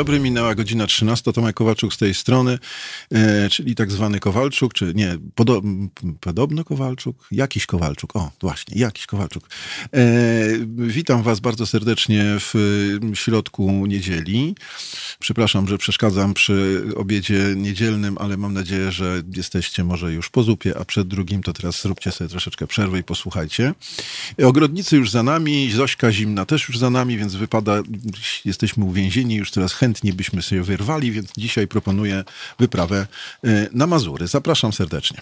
dobry. Minęła godzina 13. Tomek Kowalczuk z tej strony, e, czyli tak zwany Kowalczuk, czy nie, podo podobno Kowalczuk? Jakiś Kowalczuk. O, właśnie, jakiś Kowalczuk. E, witam Was bardzo serdecznie w środku niedzieli. Przepraszam, że przeszkadzam przy obiedzie niedzielnym, ale mam nadzieję, że jesteście może już po zupie, a przed drugim to teraz zróbcie sobie troszeczkę przerwy i posłuchajcie. Ogrodnicy już za nami, Zośka Zimna też już za nami, więc wypada, jesteśmy uwięzieni, już teraz chętnie byśmy sobie wyrwali, więc dzisiaj proponuję wyprawę e, na Mazury. Zapraszam serdecznie.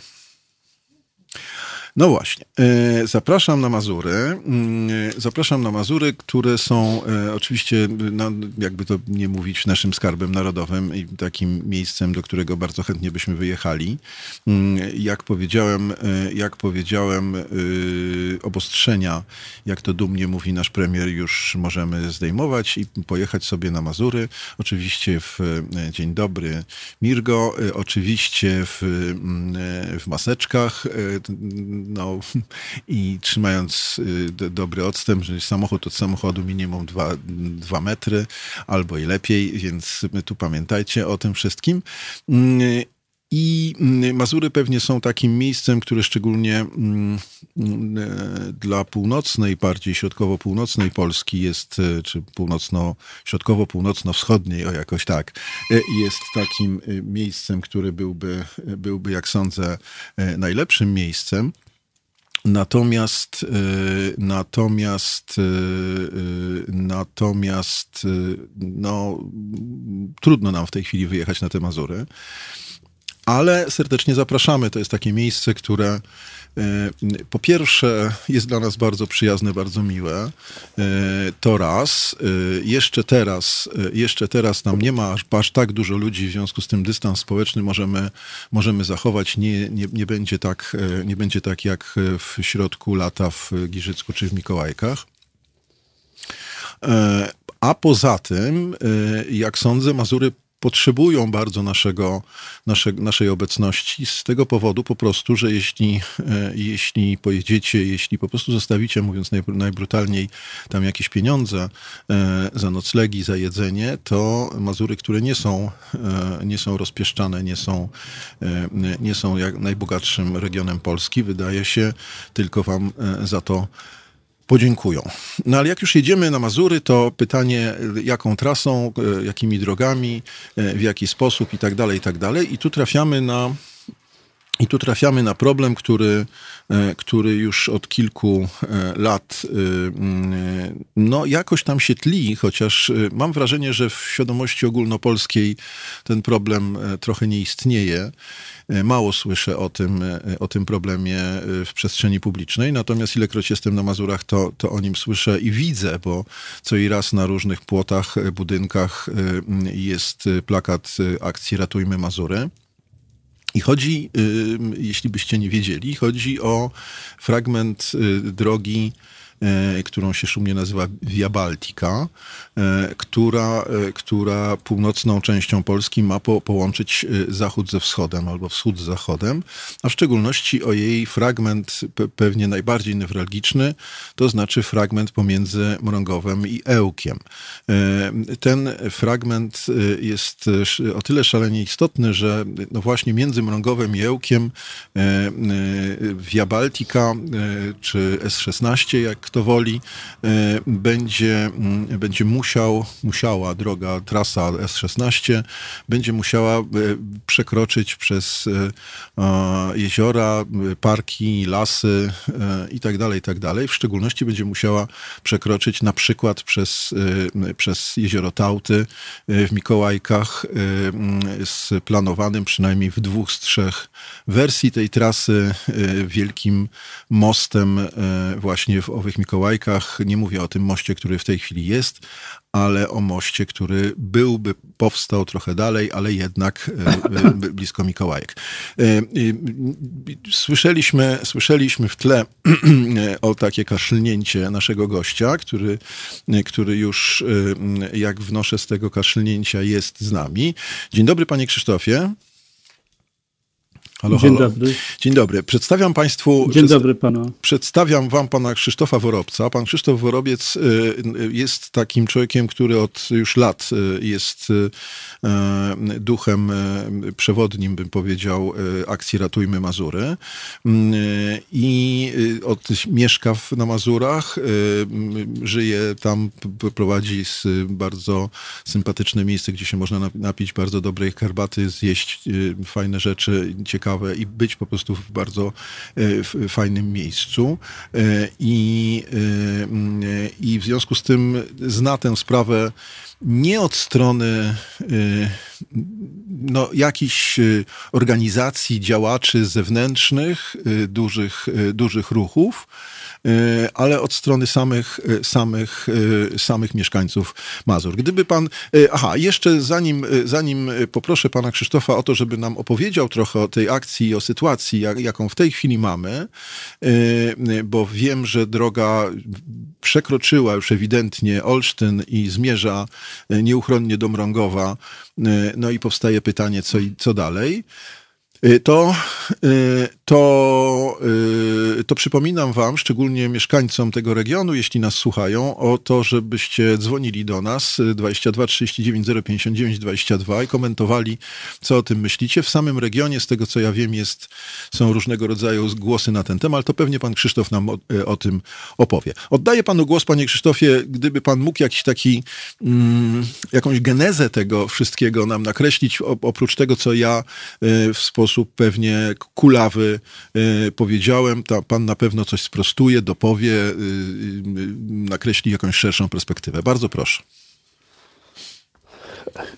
No właśnie, e, zapraszam na Mazury. Mm, e, zapraszam na Mazury, które są e, oczywiście, no, jakby to nie mówić, naszym skarbem narodowym i takim miejscem, do którego bardzo chętnie byśmy wyjechali. Mm, jak powiedziałem, jak powiedziałem, obostrzenia, jak to dumnie mówi nasz premier, już możemy zdejmować i pojechać sobie na Mazury. Oczywiście w dzień dobry Mirgo, oczywiście w, mm, w maseczkach no, i trzymając y, dobry odstęp, że samochód od samochodu minimum 2 metry albo i lepiej, więc tu pamiętajcie o tym wszystkim. Mm, I mm, Mazury pewnie są takim miejscem, które szczególnie mm, e, dla północnej, bardziej środkowo-północnej Polski jest, e, czy północno-środkowo-północno-wschodniej, o jakoś tak, e, jest takim miejscem, które byłby, byłby, jak sądzę, najlepszym miejscem. Natomiast, y, natomiast, y, y, natomiast, no, trudno nam w tej chwili wyjechać na te Mazury, ale serdecznie zapraszamy. To jest takie miejsce, które E, po pierwsze, jest dla nas bardzo przyjazne, bardzo miłe. E, to raz. E, jeszcze teraz, jeszcze teraz nam nie ma aż, aż tak dużo ludzi, w związku z tym dystans społeczny możemy, możemy zachować. Nie, nie, nie, będzie tak, nie będzie tak jak w środku lata w Giżycku czy w Mikołajkach. A poza tym, jak sądzę, Mazury potrzebują bardzo naszego, nasze, naszej obecności z tego powodu po prostu, że jeśli, e, jeśli pojedziecie, jeśli po prostu zostawicie, mówiąc naj, najbrutalniej, tam jakieś pieniądze e, za noclegi, za jedzenie, to Mazury, które nie są, e, nie są rozpieszczane, nie są, nie są jak najbogatszym regionem Polski, wydaje się, tylko wam za to podziękują. No ale jak już jedziemy na Mazury, to pytanie, jaką trasą, e, jakimi drogami, e, w jaki sposób i tak dalej, i tak dalej. I tu trafiamy na i tu trafiamy na problem, który, e, który już od kilku lat no, jakoś tam się tli, chociaż mam wrażenie, że w świadomości ogólnopolskiej ten problem trochę nie istnieje. E, mało słyszę o tym, e, o tym problemie e, w przestrzeni publicznej, natomiast ilekroć jestem na Mazurach, to, to o nim słyszę i widzę, bo co i raz na różnych płotach, budynkach jest plakat akcji Ratujmy Mazury. I chodzi, jeśli byście nie wiedzieli, chodzi o fragment drogi E, którą się szumnie nazywa Via Baltica, e, która, e, która północną częścią Polski ma po, połączyć zachód ze wschodem albo wschód z zachodem, a w szczególności o jej fragment pewnie najbardziej newralgiczny, to znaczy fragment pomiędzy Mrągowem i Ełkiem. Ten fragment jest o tyle szalenie istotny, że no właśnie między Mrągowem i Ełkiem Via Baltica czy S16, jak kto woli, e, będzie, mm, będzie musiał, musiała droga, trasa S16 będzie musiała e, przekroczyć przez e, jeziora, parki, lasy i tak dalej, i tak dalej. W szczególności będzie musiała przekroczyć na przykład przez, przez jezioro Tauty w Mikołajkach z planowanym przynajmniej w dwóch z trzech wersji tej trasy wielkim mostem właśnie w owych Mikołajkach. Nie mówię o tym moście, który w tej chwili jest, ale o moście, który byłby, powstał trochę dalej, ale jednak e, e, blisko Mikołajek. E, słyszeliśmy, słyszeliśmy w tle o takie kaszlnięcie naszego gościa, który, który już, jak wnoszę z tego kaszlnięcia, jest z nami. Dzień dobry, panie Krzysztofie. Halo, Dzień halo. dobry. Dzień dobry. Przedstawiam Państwu. Dzień dobry panu. Przedstawiam Wam pana Krzysztofa Worobca. Pan Krzysztof Worobiec y, y, jest takim człowiekiem, który od już lat y, jest duchem przewodnim, bym powiedział, akcji Ratujmy Mazury. I od, mieszka na Mazurach, żyje tam, prowadzi bardzo sympatyczne miejsce, gdzie się można napić bardzo dobrej herbaty, zjeść fajne rzeczy, ciekawe i być po prostu w bardzo w fajnym miejscu. I, I w związku z tym zna tę sprawę nie od strony no, jakichś organizacji, działaczy zewnętrznych, dużych, dużych ruchów, E, ale od strony samych, e, samych, e, samych mieszkańców Mazur. Gdyby pan, aha, jeszcze zanim, zanim poproszę pana Krzysztofa o to, żeby nam opowiedział trochę o tej akcji i o sytuacji, jak, jaką w tej chwili mamy, bo wiem, że droga przekroczyła już ewidentnie Olsztyn i zmierza nieuchronnie do Mrągowa, no i powstaje pytanie, co, co dalej. Y, to, y, to, y, to przypominam Wam, szczególnie mieszkańcom tego regionu, jeśli nas słuchają, o to, żebyście dzwonili do nas 22 39 059 22 i komentowali, co o tym myślicie. W samym regionie, z tego co ja wiem, jest, są różnego rodzaju głosy na ten temat, to pewnie Pan Krzysztof nam o, o tym opowie. Oddaję Panu głos, Panie Krzysztofie, gdyby Pan mógł jakiś taki, mm, jakąś genezę tego wszystkiego nam nakreślić, oprócz tego, co ja w sposób sposób pewnie kulawy y, powiedziałem. Ta, pan na pewno coś sprostuje, dopowie, y, y, nakreśli jakąś szerszą perspektywę. Bardzo proszę.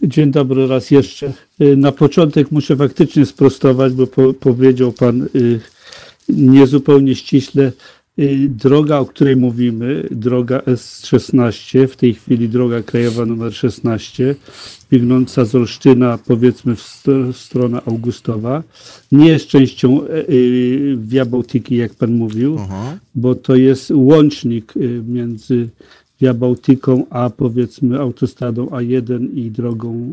Dzień dobry raz jeszcze. Na początek muszę faktycznie sprostować, bo po, powiedział Pan niezupełnie ściśle. Droga, o której mówimy, droga S16, w tej chwili droga krajowa numer 16, biegnąca z Olsztyna powiedzmy w, st stronę Augustowa. Nie jest częścią e, e, Via Bałtyki, jak pan mówił, Aha. bo to jest łącznik e, między Via Bałtyką a powiedzmy autostradą A1 i drogą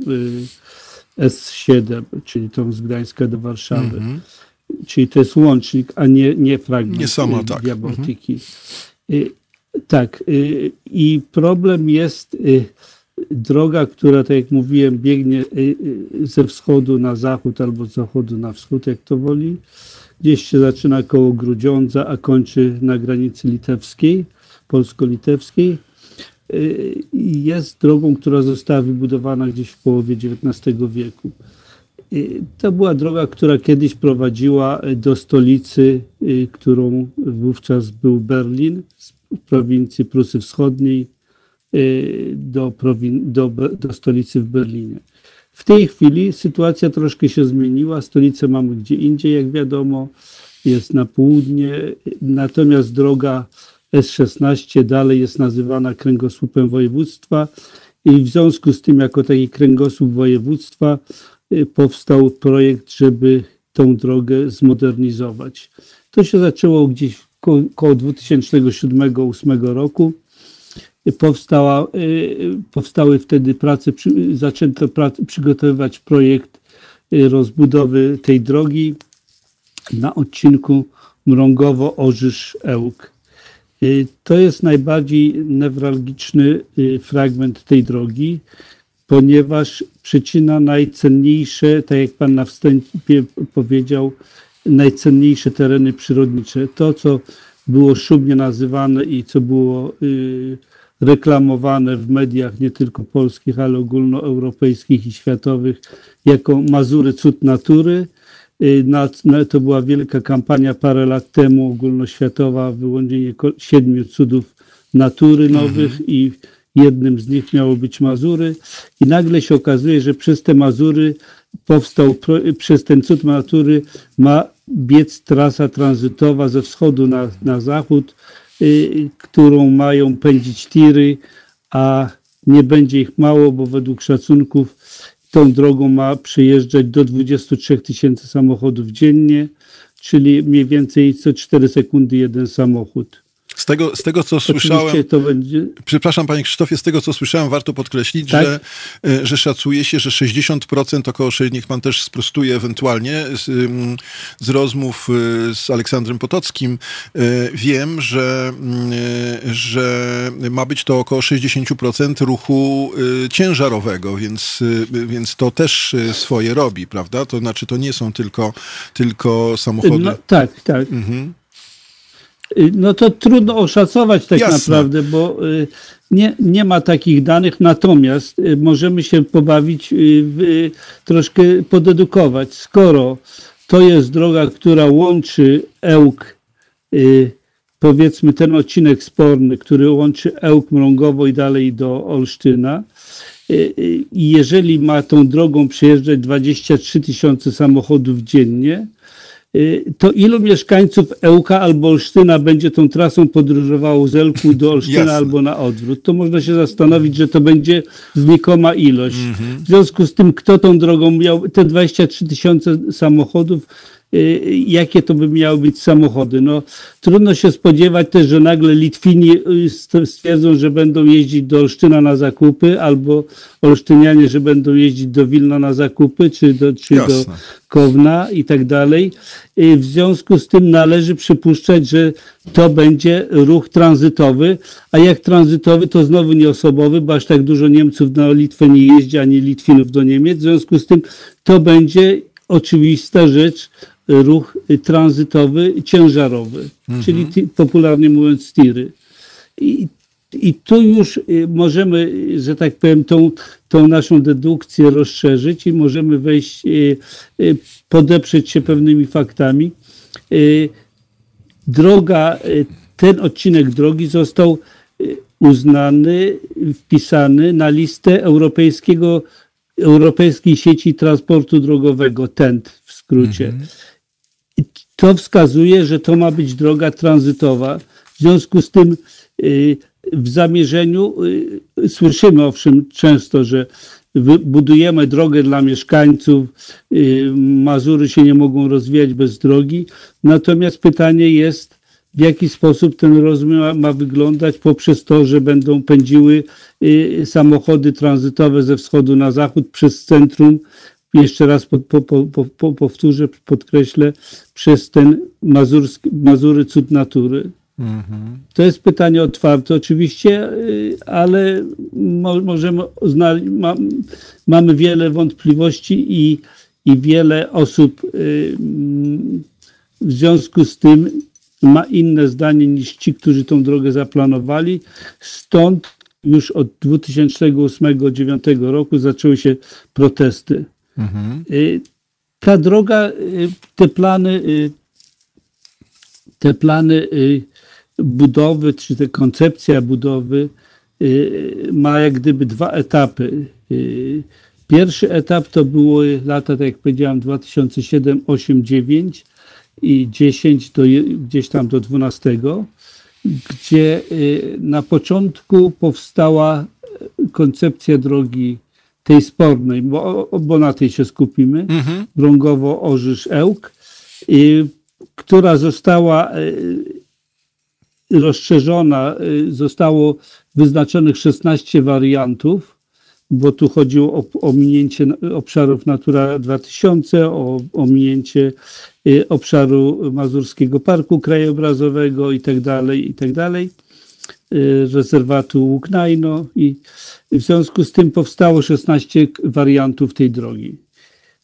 S7, czyli tą z Gdańska do Warszawy. Mhm. Czyli to jest łącznik, a nie, nie fragment nie sama, tak. Via mhm. Bałtyki. Mhm. Tak. I problem jest droga, która, tak jak mówiłem, biegnie y, y, ze wschodu na zachód albo z zachodu na wschód, jak to woli. Gdzieś się zaczyna koło Grudziądza, a kończy na granicy litewskiej, polsko-litewskiej. Y, jest drogą, która została wybudowana gdzieś w połowie XIX wieku. To była droga, która kiedyś prowadziła do stolicy, którą wówczas był Berlin, z prowincji Prusy Wschodniej, do, do, do stolicy w Berlinie. W tej chwili sytuacja troszkę się zmieniła. Stolicę mamy gdzie indziej, jak wiadomo, jest na południe, natomiast droga S16 dalej jest nazywana kręgosłupem województwa i w związku z tym, jako taki kręgosłup województwa, y, powstał projekt, żeby tą drogę zmodernizować. To się zaczęło gdzieś około 2007-2008 roku powstała, y, powstały wtedy prace, zaczęto prace, przygotowywać projekt y, rozbudowy tej drogi na odcinku Mrągowo-Orzysz-Ełk. Y, to jest najbardziej newralgiczny fragment tej drogi, ponieważ przecina najcenniejsze, tak jak Pan na wstępie powiedział, najcenniejsze tereny przyrodnicze. To, co było szumnie nazywane i co było reklamowane w mediach nie tylko polskich, ale ogólnoeuropejskich i światowych jako Mazury Cud Natury. Y, to była wielka kampania parę lat temu, ogólnoświatowa, wyłonienie siedmiu cudów natury nowych mhm. i jednym z nich miało być Mazury. I nagle się okazuje, że przez te Mazury powstał, przez ten cud natury ma biec trasa tranzytowa ze wschodu na, na zachód, którą mają pędzić tiry, a nie będzie ich mało, bo według szacunków tą drogą ma przejeżdżać do 23 tysięcy samochodów dziennie, czyli mniej więcej co 4 sekundy jeden samochód. Z tego, z tego co słyszałem, będzie... przepraszam panie Krzysztofie, z tego co słyszałem, warto podkreślić, Tak? że, e, że szacuje się, że 60% około, niech pan też sprostuje ewentualnie, z, z rozmów y, z Aleksandrem Potockim, y, wiem, że, y, że ma być to około 60% ruchu y, ciężarowego, więc, y, więc to też swoje robi, prawda? To znaczy to nie są tylko, tylko samochody. No, tak, tak. Mhm. Y, No to trudno oszacować tak Jasne. naprawdę, bo y, nie, nie ma takich danych, natomiast y, możemy się pobawić, w, troszkę podedukować. Skoro to jest droga, która łączy Ełk, powiedzmy ten odcinek sporny, który łączy Ełk, Mrągowo i dalej do Olsztyna, i jeżeli ma tą drogą przejeżdżać 23 tysiące samochodów dziennie, to ilu mieszkańców Ełka albo Olsztyna będzie tą trasą podróżowało z Elku do Olsztyna Jasne. albo na odwrót? To można się zastanowić, że to będzie znikoma ilość. Mhm. W związku z tym, kto tą drogą miał, te 23 tysiące samochodów, y, jakie to by miały być samochody? No, trudno się spodziewać też, że nagle Litwini y, st- stwierdzą, że będą jeździć do Olsztyna na zakupy, albo Olsztynianie, że będą jeździć do Wilna na zakupy, czy do, czy do. Kowna i tak dalej. Y, W związku z tym należy przypuszczać, że to będzie ruch tranzytowy, a jak tranzytowy, to znowu nie osobowy, bo aż tak dużo Niemców na Litwę nie jeździ, ani Litwinów do Niemiec. W związku z tym to będzie oczywista rzecz, ruch tranzytowy, ciężarowy, czyli ti- popularnie mówiąc tiry. I, I tu już y, możemy, że tak powiem, tą, tą naszą dedukcję rozszerzyć i możemy wejść, y, y, podeprzeć się pewnymi faktami. Droga, ten odcinek drogi został uznany, wpisany na listę europejskiego, Europejskiej Sieci Transportu Drogowego, TENT w skrócie. I to wskazuje, że to ma być droga tranzytowa. W związku z tym y, w zamierzeniu y, słyszymy owszem często, że budujemy drogę dla mieszkańców, y, Mazury się nie mogą rozwijać bez drogi. Natomiast pytanie jest, w jaki sposób ten rozwój ma, wyglądać poprzez to, że będą pędziły samochody tranzytowe ze wschodu na zachód przez centrum jeszcze raz po, po, po, po, po, powtórzę, podkreślę, przez ten Mazurski, Mazury cud natury. Mhm. To jest pytanie otwarte oczywiście, y, ale mo, możemy znaleźć, ma, mamy wiele wątpliwości i, i wiele osób y, w związku z tym ma inne zdanie niż ci, którzy tą drogę zaplanowali. Stąd już od 2008-2009 roku zaczęły się protesty. Y, Ta droga, y, te plany, y, te plany budowy, czy te koncepcja budowy ma jak gdyby dwa etapy. Pierwszy etap to były lata, tak jak powiedziałem, 2007, 8, 9 i 10 do, gdzieś tam do 12, gdzie na początku powstała koncepcja drogi tej spornej, bo, bo na tej się skupimy, Mhm. Brągowo, Orzysz, Ełk, y, która została y, rozszerzona, y, zostało wyznaczonych 16 wariantów, bo tu chodziło o ominięcie obszarów Natura 2000, o ominięcie obszaru Mazurskiego Parku Krajobrazowego i tak dalej, i tak dalej, rezerwatu Łuknajno i w związku z tym powstało 16 k- wariantów tej drogi.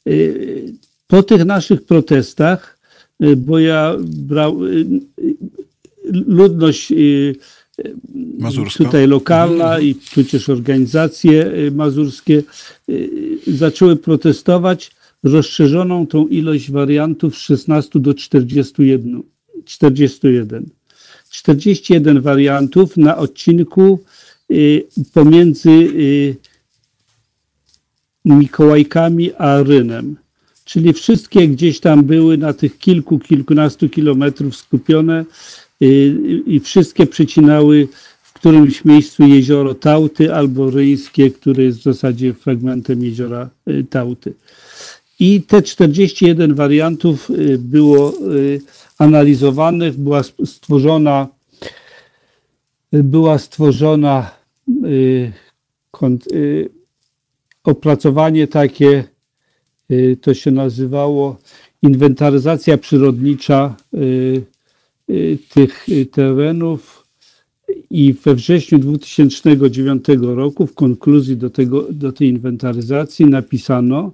Y, Po tych naszych protestach, y, bo ja brał, y, ludność Mazurska. tutaj lokalna i przecież organizacje mazurskie zaczęły protestować rozszerzoną tą ilość wariantów z 16 do 41. 41. 41 wariantów na odcinku pomiędzy y, Mikołajkami a Rynem. Czyli wszystkie gdzieś tam były na tych kilku, kilkunastu kilometrów skupione y, i wszystkie przecinały w którymś miejscu jezioro Tauty albo Ryńskie, które jest w zasadzie fragmentem jeziora y, Tauty. I te 41 wariantów y, było y, analizowanych, była stworzona była stworzona y, y, opracowanie takie, y, to się nazywało inwentaryzacja przyrodnicza tych terenów. I we wrześniu 2009 roku w konkluzji do, tego, do tej inwentaryzacji napisano,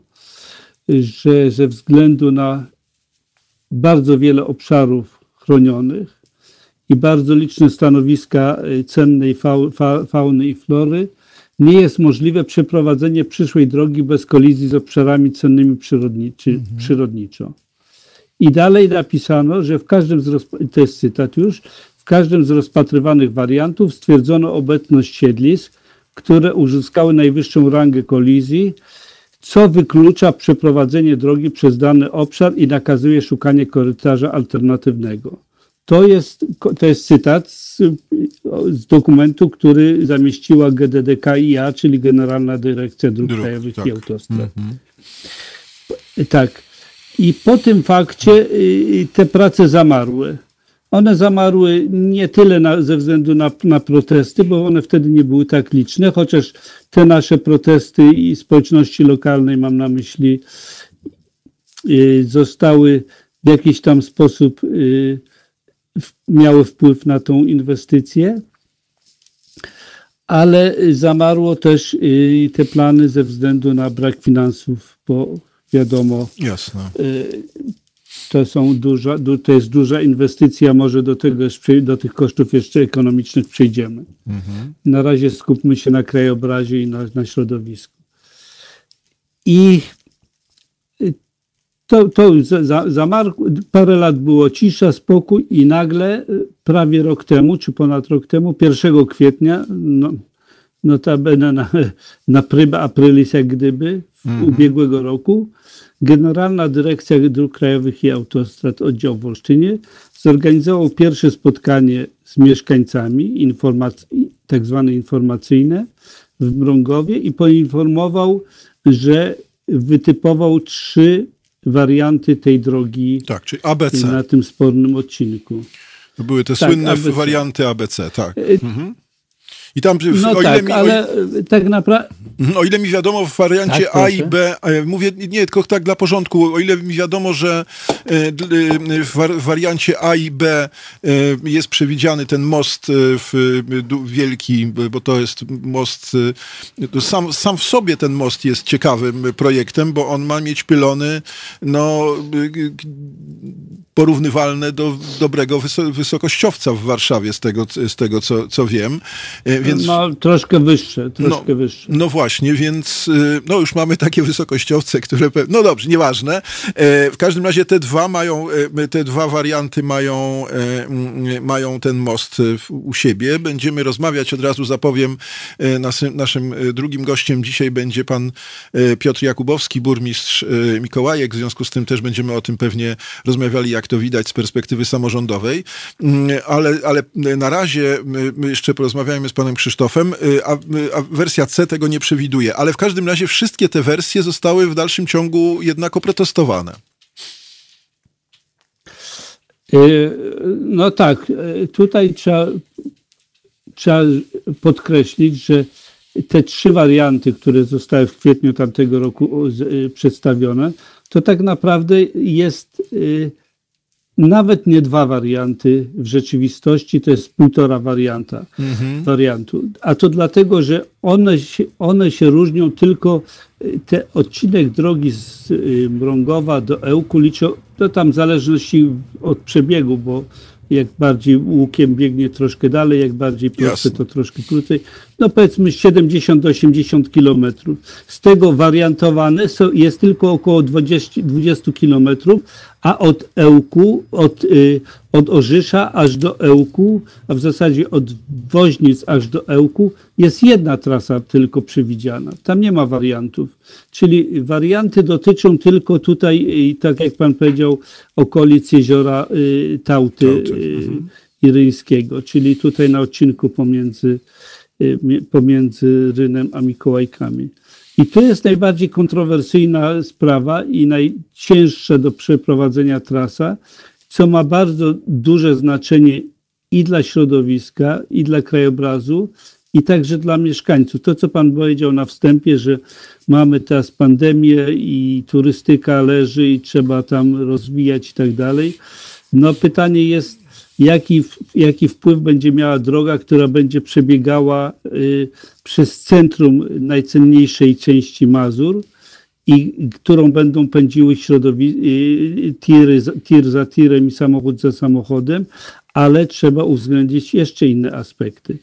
że ze względu na bardzo wiele obszarów chronionych i bardzo liczne stanowiska y, cennej fauny i flory, nie jest możliwe przeprowadzenie przyszłej drogi bez kolizji z obszarami cennymi przyrodniczy, mhm. przyrodniczo. I dalej napisano, że w każdym z, to jest cytat już, w każdym z rozpatrywanych wariantów stwierdzono obecność siedlisk, które uzyskały najwyższą rangę kolizji, co wyklucza przeprowadzenie drogi przez dany obszar i nakazuje szukanie korytarza alternatywnego. To jest, to jest cytat z, z dokumentu, który zamieściła GDDKiA, czyli Generalna Dyrekcja Dróg, Dróg Krajowych tak. i Autostrad. Mm -hmm. Tak. I po tym fakcie y, te prace zamarły. One zamarły nie tyle na, ze względu na, na, protesty, bo one wtedy nie były tak liczne, chociaż te nasze protesty i społeczności lokalnej, mam na myśli, y, zostały w jakiś tam sposób y, miały wpływ na tą inwestycję, ale zamarło też y, te plany ze względu na brak finansów, bo wiadomo, Jasne to, są duża, to jest duża inwestycja, może do, tego, do tych kosztów jeszcze ekonomicznych przejdziemy. Mhm. Na razie skupmy się na krajobrazie i na, na środowisku. I to, to za, za parę lat było cisza, spokój i nagle prawie rok temu, czy ponad rok temu, 1 kwietnia, no, notabene na, na pryba aprilis jak gdyby, mhm. ubiegłego roku, Generalna Dyrekcja Dróg Krajowych i Autostrad Oddział w Olsztynie zorganizował pierwsze spotkanie z mieszkańcami, tak zwane informacyjne w Mrągowie i poinformował, że wytypował trzy warianty tej drogi tak, czyli ABC. na tym spornym odcinku. To były te tak, słynne ABC. warianty ABC, tak. E, mhm. I tam, no o tak, mi, ale o, tak naprawdę... O ile mi wiadomo w wariancie tak, A i B, mówię nie, tylko tak dla porządku, o ile mi wiadomo, że e, w wariancie A i B e, jest przewidziany ten most e, w wielki, bo to jest most, sam, sam w sobie ten most jest ciekawym projektem, bo on ma mieć pylony, no porównywalne do dobrego wysokościowca w Warszawie, z tego, z tego co, co wiem. Więc, no, troszkę wyższe, troszkę no, wyższe. No właśnie, więc y, no już mamy takie wysokościowce, które... No dobrze, nieważne. E, w każdym razie te dwa mają, e, te dwa warianty mają, e, mają ten most u siebie. Będziemy rozmawiać, od razu zapowiem, naszym, naszym drugim gościem dzisiaj będzie pan Piotr Jakubowski, burmistrz Mikołajek. W związku z tym też będziemy o tym pewnie rozmawiali, jak to widać z perspektywy samorządowej. Mm, ale, ale na razie jeszcze porozmawiajmy z panem Krzysztofem, y, a, y, a, wersja C tego nie przewiduje. Ale w każdym razie wszystkie te wersje zostały w dalszym ciągu jednak oprotestowane. Y, no tak, tutaj trzeba, trzeba podkreślić, że te trzy warianty, które zostały w kwietniu tamtego roku przedstawione, to tak naprawdę jest nawet nie dwa warianty w rzeczywistości, to jest półtora warianta, mhm. wariantu. A to dlatego, że one się, one się różnią tylko, y, ten odcinek drogi z y, Mrągowa do Ełku liczą, to tam w zależności od przebiegu, bo jak bardziej łukiem biegnie troszkę dalej, jak bardziej proste to troszkę krócej. No powiedzmy 70-80 kilometrów. Z tego wariantowane są, jest tylko około 20, 20 kilometrów, a od Ełku, od, y, od Orzysza aż do Ełku, a w zasadzie od Woźnic aż do Ełku jest jedna trasa tylko przewidziana. Tam nie ma wariantów. Czyli warianty dotyczą tylko tutaj, y, tak jak pan powiedział, okolic jeziora y, Tauty, Tauty. Mhm. Iryńskiego, czyli tutaj na odcinku pomiędzy, pomiędzy Rynem a Mikołajkami. I to jest najbardziej kontrowersyjna sprawa i najcięższa do przeprowadzenia trasa, co ma bardzo duże znaczenie i dla środowiska, i dla krajobrazu, i także dla mieszkańców. To, co Pan powiedział na wstępie, że mamy teraz pandemię i turystyka leży i trzeba tam rozwijać i tak dalej. No pytanie jest, jaki, jaki wpływ będzie miała droga, która będzie przebiegała y, przez centrum najcenniejszej części Mazur i którą będą pędziły środowiska, tiry, tir za tirem i samochód za samochodem, ale trzeba uwzględnić jeszcze inne aspekty.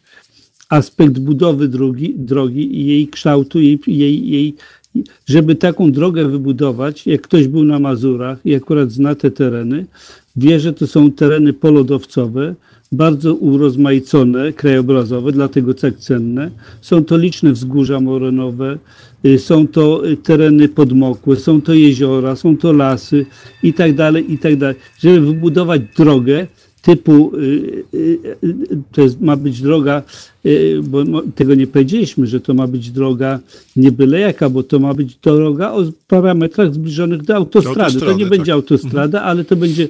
Aspekt budowy drogi, drogi i jej kształtu, jej, jej, jej, żeby taką drogę wybudować, jak ktoś był na Mazurach i akurat zna te tereny, wie, że to są tereny polodowcowe, bardzo urozmaicone, krajobrazowe, dlatego tak cenne. Są to liczne wzgórza morenowe, y, są to y, tereny podmokłe, są to jeziora, są to lasy i tak dalej, i tak dalej. Żeby wybudować drogę, typu, y, to jest, ma być droga, bo tego nie powiedzieliśmy, że to ma być droga nie byle jaka, bo to ma być droga o parametrach zbliżonych do autostrady. To nie tak. będzie autostrada, ale to będzie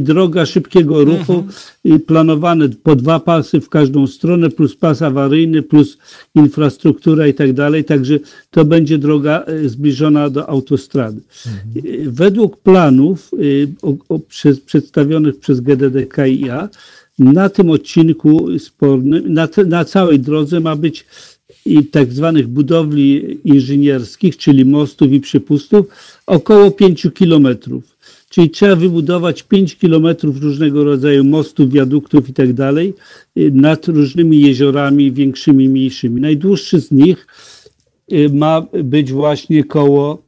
droga szybkiego ruchu, mhm. planowane po dwa pasy w każdą stronę, plus pas awaryjny, plus infrastruktura i tak dalej. Także to będzie droga zbliżona do autostrady. Mhm. Według planów o, o, przez, przedstawionych przez GDDK KIA. Na tym odcinku spornym, na, na całej drodze ma być i tak zwanych budowli inżynierskich, czyli mostów i przypustów, około 5 kilometrów. Czyli trzeba wybudować 5 kilometrów różnego rodzaju mostów, wiaduktów i tak dalej y, nad różnymi jeziorami, większymi, mniejszymi. Najdłuższy z nich y, ma być właśnie koło,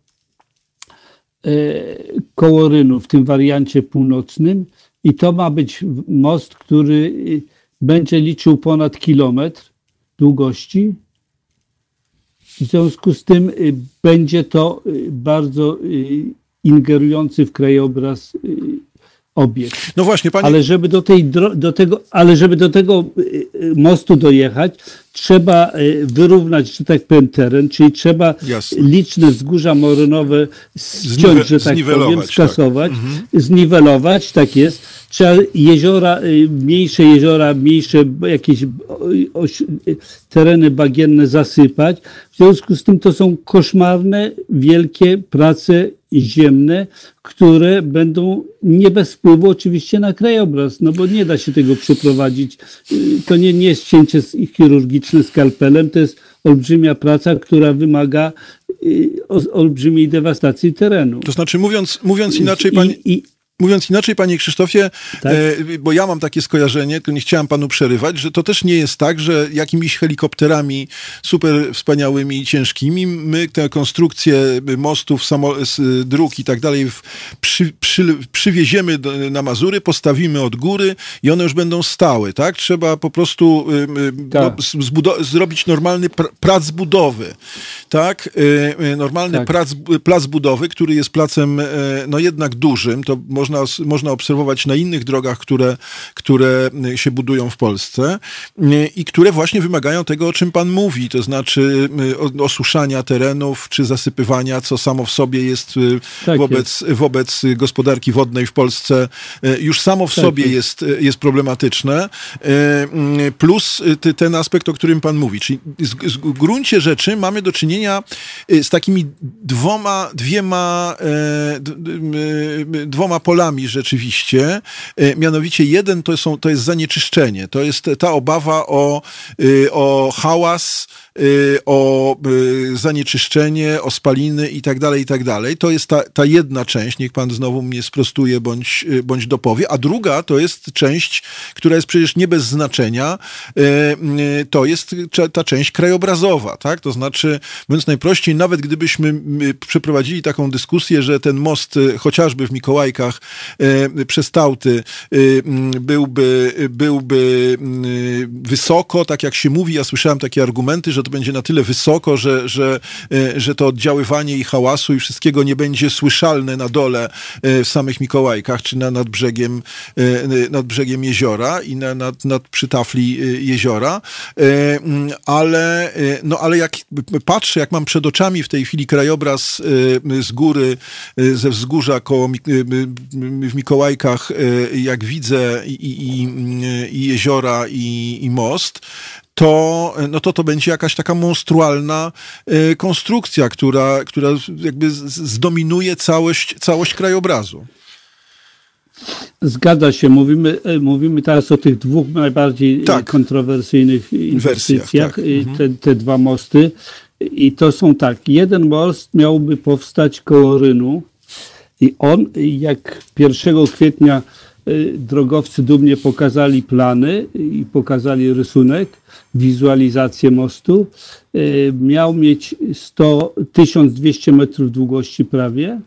y, koło Rynu w tym wariancie północnym i to ma być most, który y, będzie liczył ponad kilometr długości. W związku z tym y, będzie to y, bardzo ingerujący w krajobraz obiekt. No właśnie, panie... Ale żeby do, tej, do tego, ale żeby do tego mostu dojechać, trzeba wyrównać, że tak powiem, teren, czyli trzeba Jasne. liczne wzgórza morynowe ściąć, że tak powiem, tak. skasować, tak. Mhm. zniwelować, tak jest trzeba jeziora, y, mniejsze jeziora, mniejsze jakieś tereny bagienne zasypać. W związku z tym to są koszmarne, wielkie prace ziemne, które będą nie bez wpływu oczywiście na krajobraz, no bo nie da się tego przeprowadzić. Y, to nie, nie jest cięcie chirurgiczne skalpelem, to jest olbrzymia praca, która wymaga y, olbrzymiej dewastacji terenu. To znaczy, mówiąc, mówiąc inaczej, pani... I, i, Mówiąc inaczej, panie Krzysztofie, tak? e, bo ja mam takie skojarzenie, tylko nie chciałem panu przerywać, że to też nie jest tak, że jakimiś helikopterami super wspaniałymi i ciężkimi my tę konstrukcję mostów, dróg i tak dalej przy, przy, przywieziemy do, na Mazury, postawimy od góry i one już będą stałe, tak? Trzeba po prostu tak. No, zrobić normalny pr plac budowy, tak? E, normalny tak. Plac, plac budowy, który jest placem e, no jednak dużym, to można można, można obserwować na innych drogach, które, które się budują w Polsce i które właśnie wymagają tego, o czym pan mówi, to znaczy y, osuszania terenów czy zasypywania, co samo w sobie jest y, tak wobec, jest. wobec gospodarki wodnej w Polsce y, już samo w tak sobie jest. jest, jest problematyczne. Plus ten aspekt, o którym pan mówi, czyli w gruncie rzeczy mamy do czynienia z takimi dwoma, dwiema, dwoma polami rzeczywiście. E, mianowicie jeden to, są, to jest zanieczyszczenie. To jest ta obawa o, y, o hałas, Y, o y, zanieczyszczenie, o spaliny i tak dalej, i tak dalej. To jest ta, ta jedna część, niech pan znowu mnie sprostuje bądź, bądź dopowie, a druga to jest część, która jest przecież nie bez znaczenia, to jest ta część krajobrazowa, tak? To znaczy, mówiąc najprościej, nawet gdybyśmy przeprowadzili taką dyskusję, że ten most chociażby w Mikołajkach przez Tauty byłby, byłby wysoko, tak jak się mówi, ja słyszałem takie argumenty, że to będzie na tyle wysoko, że, że, e, że to oddziaływanie i hałasu i wszystkiego nie będzie słyszalne na dole e, w samych Mikołajkach, czy na, nad, brzegiem, e, nad brzegiem jeziora i na, nad, nad przytafli jeziora. Ale, no, ale jak patrzę, jak mam przed oczami w tej chwili krajobraz z góry, ze wzgórza koło w Mikołajkach, y, jak widzę i, i, i jeziora, i, i most, to, no to to będzie jakaś taka monstrualna y, konstrukcja, która, która jakby zdominuje całość, całość krajobrazu. Zgadza się. Mówimy, e, mówimy teraz o tych dwóch najbardziej tak. kontrowersyjnych inwestycjach. Tak. Mhm. Te, te dwa mosty. I to są tak. Jeden most miałby powstać koło Rynu i on, jak 1 kwietnia y, drogowcy dumnie pokazali plany i pokazali rysunek, wizualizację mostu, y, miał mieć 100, 1200 metrów długości prawie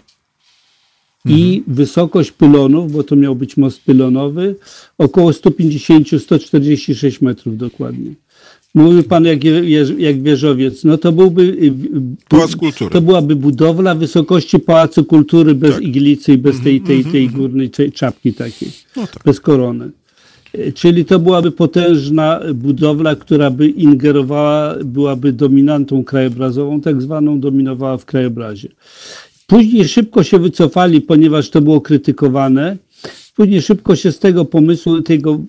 i mhm. wysokość pylonów, bo to miał być most pylonowy, około 150-146 metrów dokładnie. Mówił pan jak, jak wieżowiec, no to byłby y, Pałac Kultury. To byłaby budowla wysokości Pałacu Kultury bez tak. iglicy i bez tej, tej, tej mhm. górnej czapki takiej, no tak. bez korony. E, czyli to byłaby potężna budowla, która by ingerowała, byłaby dominantą krajobrazową, tak zwaną dominowała w krajobrazie. Później szybko się wycofali, ponieważ to było krytykowane. Później szybko się z tego pomysłu, tego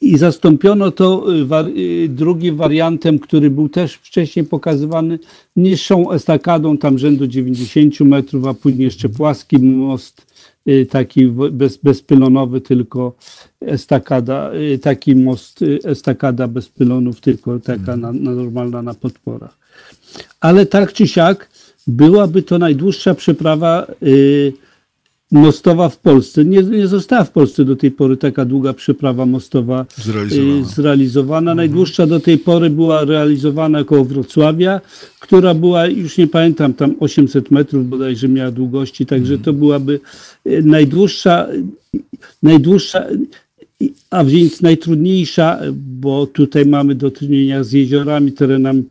i zastąpiono to y, y, drugim wariantem, który był też wcześniej pokazywany, niższą estakadą tam rzędu 90 metrów, a później jeszcze płaski most, y, taki bez, bezpylonowy, tylko estakada, taki most, estakada bez pylonów, tylko taka na, na normalna na podporach. Ale tak czy siak byłaby to najdłuższa przeprawa mostowa w Polsce. Nie, nie została w Polsce do tej pory taka długa przeprawa mostowa zrealizowana. zrealizowana. Najdłuższa do tej pory była realizowana koło Wrocławia, która była, już nie pamiętam, tam 800 metrów bodajże miała długości, także to byłaby e, najdłuższa, najdłuższa a więc najtrudniejsza, bo tutaj mamy do czynienia z jeziorami, terenami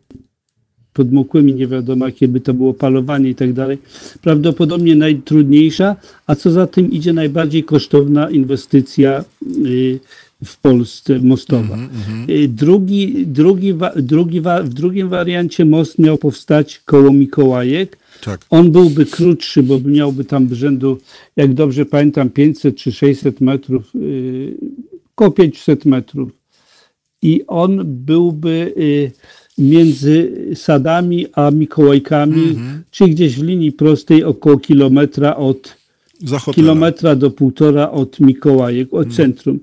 podmokłymi, nie wiadomo jakie by to było palowanie i tak dalej. Prawdopodobnie najtrudniejsza, a co za tym idzie najbardziej kosztowna inwestycja y, w Polsce mostowa. Mm -hmm. Drugi, drugi, drugi, w drugim wariancie most miał powstać koło Mikołajek. Tak. On byłby krótszy, bo miałby tam rzędu, jak dobrze pamiętam, 500 czy 600 metrów, około 500 metrów. I on byłby między Sadami a Mikołajkami, mhm. czy gdzieś w linii prostej około kilometra od kilometra do półtora od Mikołajek, od mhm. centrum.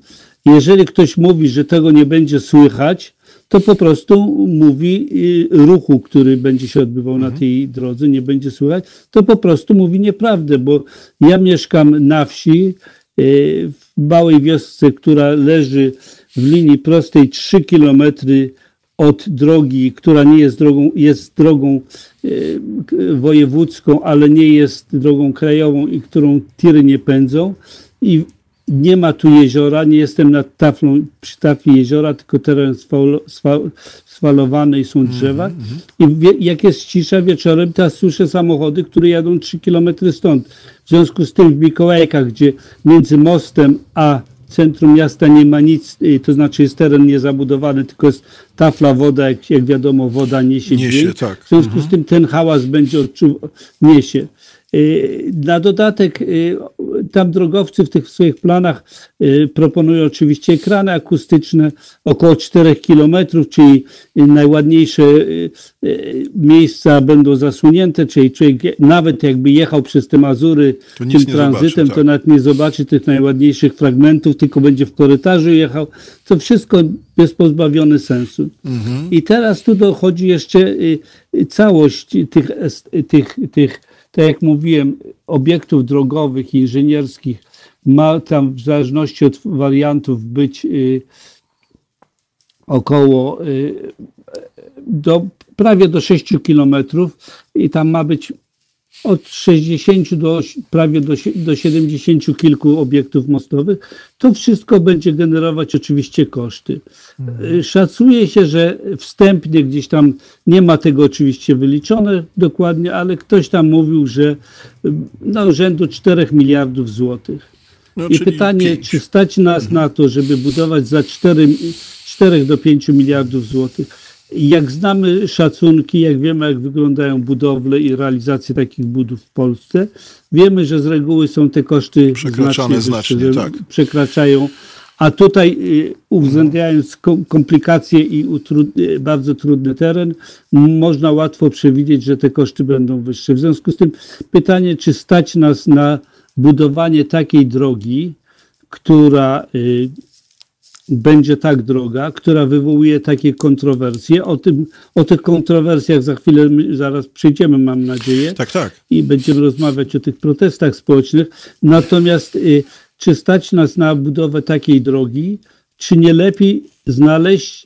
Jeżeli ktoś mówi, że tego nie będzie słychać, to po prostu mówi y, ruchu, który będzie się odbywał mhm. na tej drodze, nie będzie słychać, to po prostu mówi nieprawdę, bo ja mieszkam na wsi, y, w małej wiosce, która leży w linii prostej 3 kilometry od drogi, która nie jest drogą, jest drogą e, wojewódzką, ale nie jest drogą krajową i którą tiry nie pędzą i nie ma tu jeziora, nie jestem nad taflą, przy tafli jeziora, tylko teren sfalowany i są drzewa. Mm -hmm. I wie, jak jest cisza wieczorem, teraz słyszę samochody, które jadą 3 kilometry stąd. W związku z tym w Mikołajkach, gdzie między mostem a centrum miasta nie ma nic, y, to znaczy jest teren niezabudowany, tylko jest tafla woda, jak, jak wiadomo, woda niesie, niesie dźwięk. Tak. W związku mhm. z tym ten hałas będzie odczuwał, niesie. Y, na dodatek y, tam drogowcy w tych swoich planach y, proponują oczywiście ekrany akustyczne około 4 km, czyli najładniejsze miejsca będą zasunięte, czyli człowiek nawet jakby jechał przez te Mazury tym tranzytem, zobaczy, tak. to nawet nie zobaczy tych najładniejszych fragmentów, tylko będzie w korytarzu jechał. To wszystko jest pozbawione sensu. Mhm. I teraz tu dochodzi jeszcze całość tych, tych, tych tak jak mówiłem, obiektów drogowych, inżynierskich ma tam w zależności od wariantów być y, około y, do, prawie do 6 kilometrów i tam ma być od 60 do prawie do, do 70 kilku obiektów mostowych, to wszystko będzie generować oczywiście koszty. Mhm. Szacuje się, że wstępnie gdzieś tam nie ma tego oczywiście wyliczone dokładnie, ale ktoś tam mówił, że no, rzędu 4 miliardów złotych. No, I pytanie, 5. czy stać nas na to, żeby budować za 4, 4 do 5 miliardów złotych? Jak znamy szacunki, jak wiemy, jak wyglądają budowle i realizacje takich budów w Polsce, wiemy, że z reguły są te koszty Przekraczane znacznie, wyższe, tak. przekraczają. A tutaj y, uwzględniając kom- komplikacje i y, bardzo trudny teren, można łatwo przewidzieć, że te koszty będą wyższe. W związku z tym pytanie, czy stać nas na budowanie takiej drogi, która y, będzie tak droga, która wywołuje takie kontrowersje. O, tym, o tych kontrowersjach za chwilę zaraz przyjdziemy, mam nadzieję Tak, tak. i będziemy rozmawiać o tych protestach społecznych. Natomiast y, czy stać nas na budowę takiej drogi, czy nie lepiej znaleźć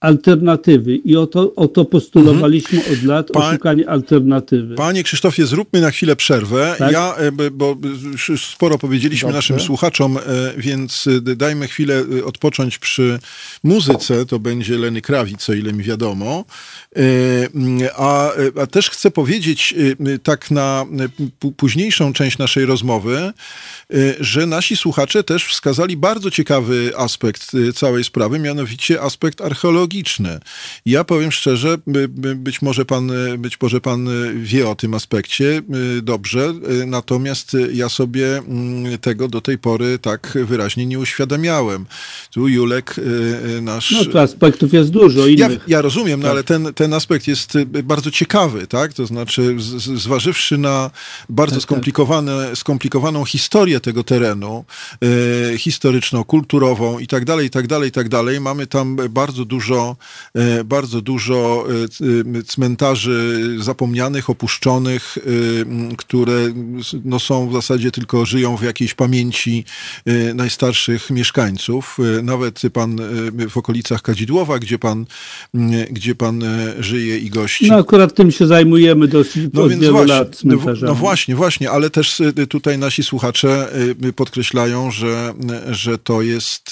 alternatywy? I o to, o to postulowaliśmy od lat, Pa- o szukanie alternatywy. Panie Krzysztofie, zróbmy na chwilę przerwę. Tak. Ja, e, bo już sporo powiedzieliśmy Dobrze. naszym słuchaczom, e, więc e, dajmy chwilę odpocząć przy muzyce. To będzie Leny Krawic, o ile mi wiadomo. A, a też chcę powiedzieć tak na późniejszą część naszej rozmowy, że nasi słuchacze też wskazali bardzo ciekawy aspekt całej sprawy, mianowicie aspekt Ja powiem szczerze, by- by- być może pan, być może pan wie o tym aspekcie e, dobrze, e, natomiast ja sobie mm, tego do tej pory tak wyraźnie nie uświadamiałem. Tu Julek, e, nasz... No to aspektów jest dużo Ja, innych. ja rozumiem, no Tak. ale ten, ten aspekt jest y, bardzo ciekawy, tak? To znaczy, z, zważywszy na bardzo Tak, tak. skomplikowane, skomplikowaną historię tego terenu, historyczną, kulturową i tak dalej, i tak dalej, i tak dalej, mamy tam bardzo dużo, e, bardzo dużo e, y, cmentarzy zapomnianych, opuszczonych, które no, są w zasadzie tylko żyją w jakiejś pamięci e, najstarszych mieszkańców. E, Nawet pan e, w okolicach Kadzidłowa, gdzie pan, gdzie pan e, żyje i gości. No akurat tym się zajmujemy dosyć No od wielu właśnie, lat no, cmentarzami. no właśnie, właśnie, ale też tutaj nasi słuchacze podkreślają, że, że, to jest,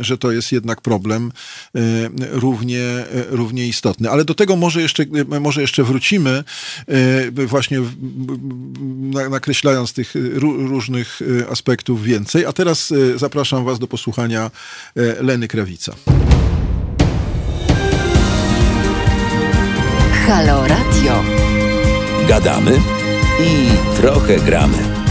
że to jest jednak problem równie, y, równie istotny. Ale do tego może jeszcze, y, może jeszcze wrócimy, y, właśnie nakreślając tych ró- różnych aspektów więcej. A teraz zapraszam was do posłuchania Leny Krawica. Halo Radio. Gadamy i trochę gramy.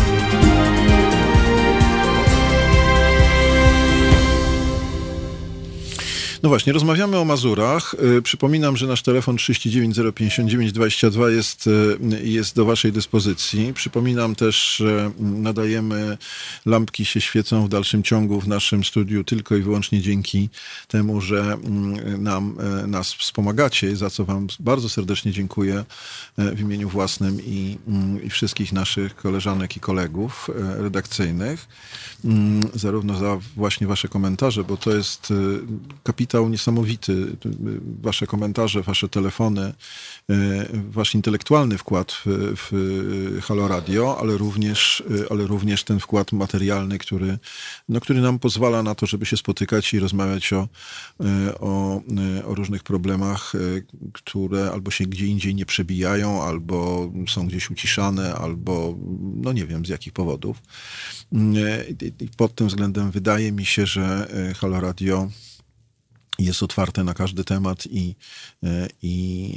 No właśnie, rozmawiamy o Mazurach. Y, Przypominam, że nasz telefon 39 059 22 jest, y, jest do Waszej dyspozycji. Przypominam też, że nadajemy lampki się świecą w dalszym ciągu w naszym studiu tylko i wyłącznie dzięki temu, że mm, nam, y, nas wspomagacie, za co Wam bardzo serdecznie dziękuję w imieniu własnym i, mm, i wszystkich naszych koleżanek i kolegów redakcyjnych. Mm, Zarówno za właśnie Wasze komentarze, bo to jest y, kapitał niesamowity. Y, Wasze komentarze, Wasze telefony, y, Wasz intelektualny wkład w, w Halo Radio, ale również, y, ale również ten wkład materialny, który, no, który nam pozwala na to, żeby się spotykać i rozmawiać o, y, o, y, o różnych problemach, y, które albo się gdzie indziej nie przebijają, albo są gdzieś uciszane, albo no nie wiem z jakich powodów. Y, i- Pod tym względem wydaje mi się, że y, Halo Radio jest otwarte na każdy temat i, e, e, i,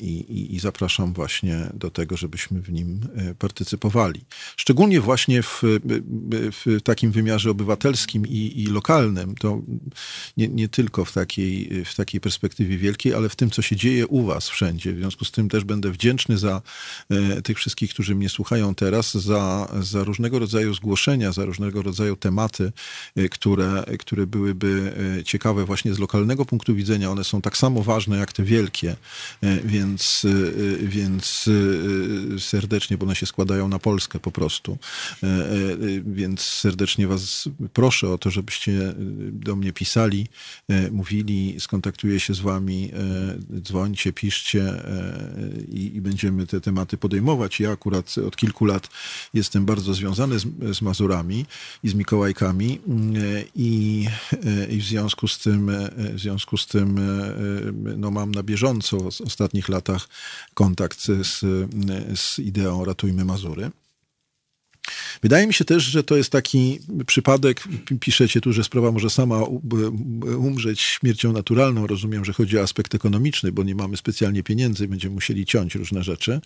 i, i zapraszam właśnie do tego, żebyśmy w nim e, partycypowali. Szczególnie właśnie w, w takim wymiarze obywatelskim i, i lokalnym, to nie, nie tylko w takiej, w takiej perspektywie wielkiej, ale w tym, co się dzieje u Was wszędzie. W związku z tym też będę wdzięczny za tych wszystkich, którzy mnie słuchają teraz, za, za różnego rodzaju zgłoszenia, za różnego rodzaju tematy, które, które byłyby ciekawe właśnie z lokalnego punktu widzenia. One są tak samo ważne jak te wielkie, e, więc, e, więc e, serdecznie, bo one się składają na Polskę po prostu. Więc serdecznie Was proszę o to, żebyście do mnie pisali, mówili, skontaktuję się z Wami, dzwońcie, piszcie i, i będziemy te tematy podejmować. Ja akurat od kilku lat jestem bardzo związany z, z Mazurami i z Mikołajkami mm, i, i w związku z tym, w związku z tym e, e, no, mam na bieżąco w ostatnich latach kontakt z, z ideą Ratujmy Mazury. Wydaje mi się też, że to jest taki przypadek, piszecie tu, że sprawa może sama umrzeć śmiercią naturalną. Rozumiem, że chodzi o aspekt ekonomiczny, bo nie mamy specjalnie pieniędzy, będziemy musieli ciąć różne rzeczy.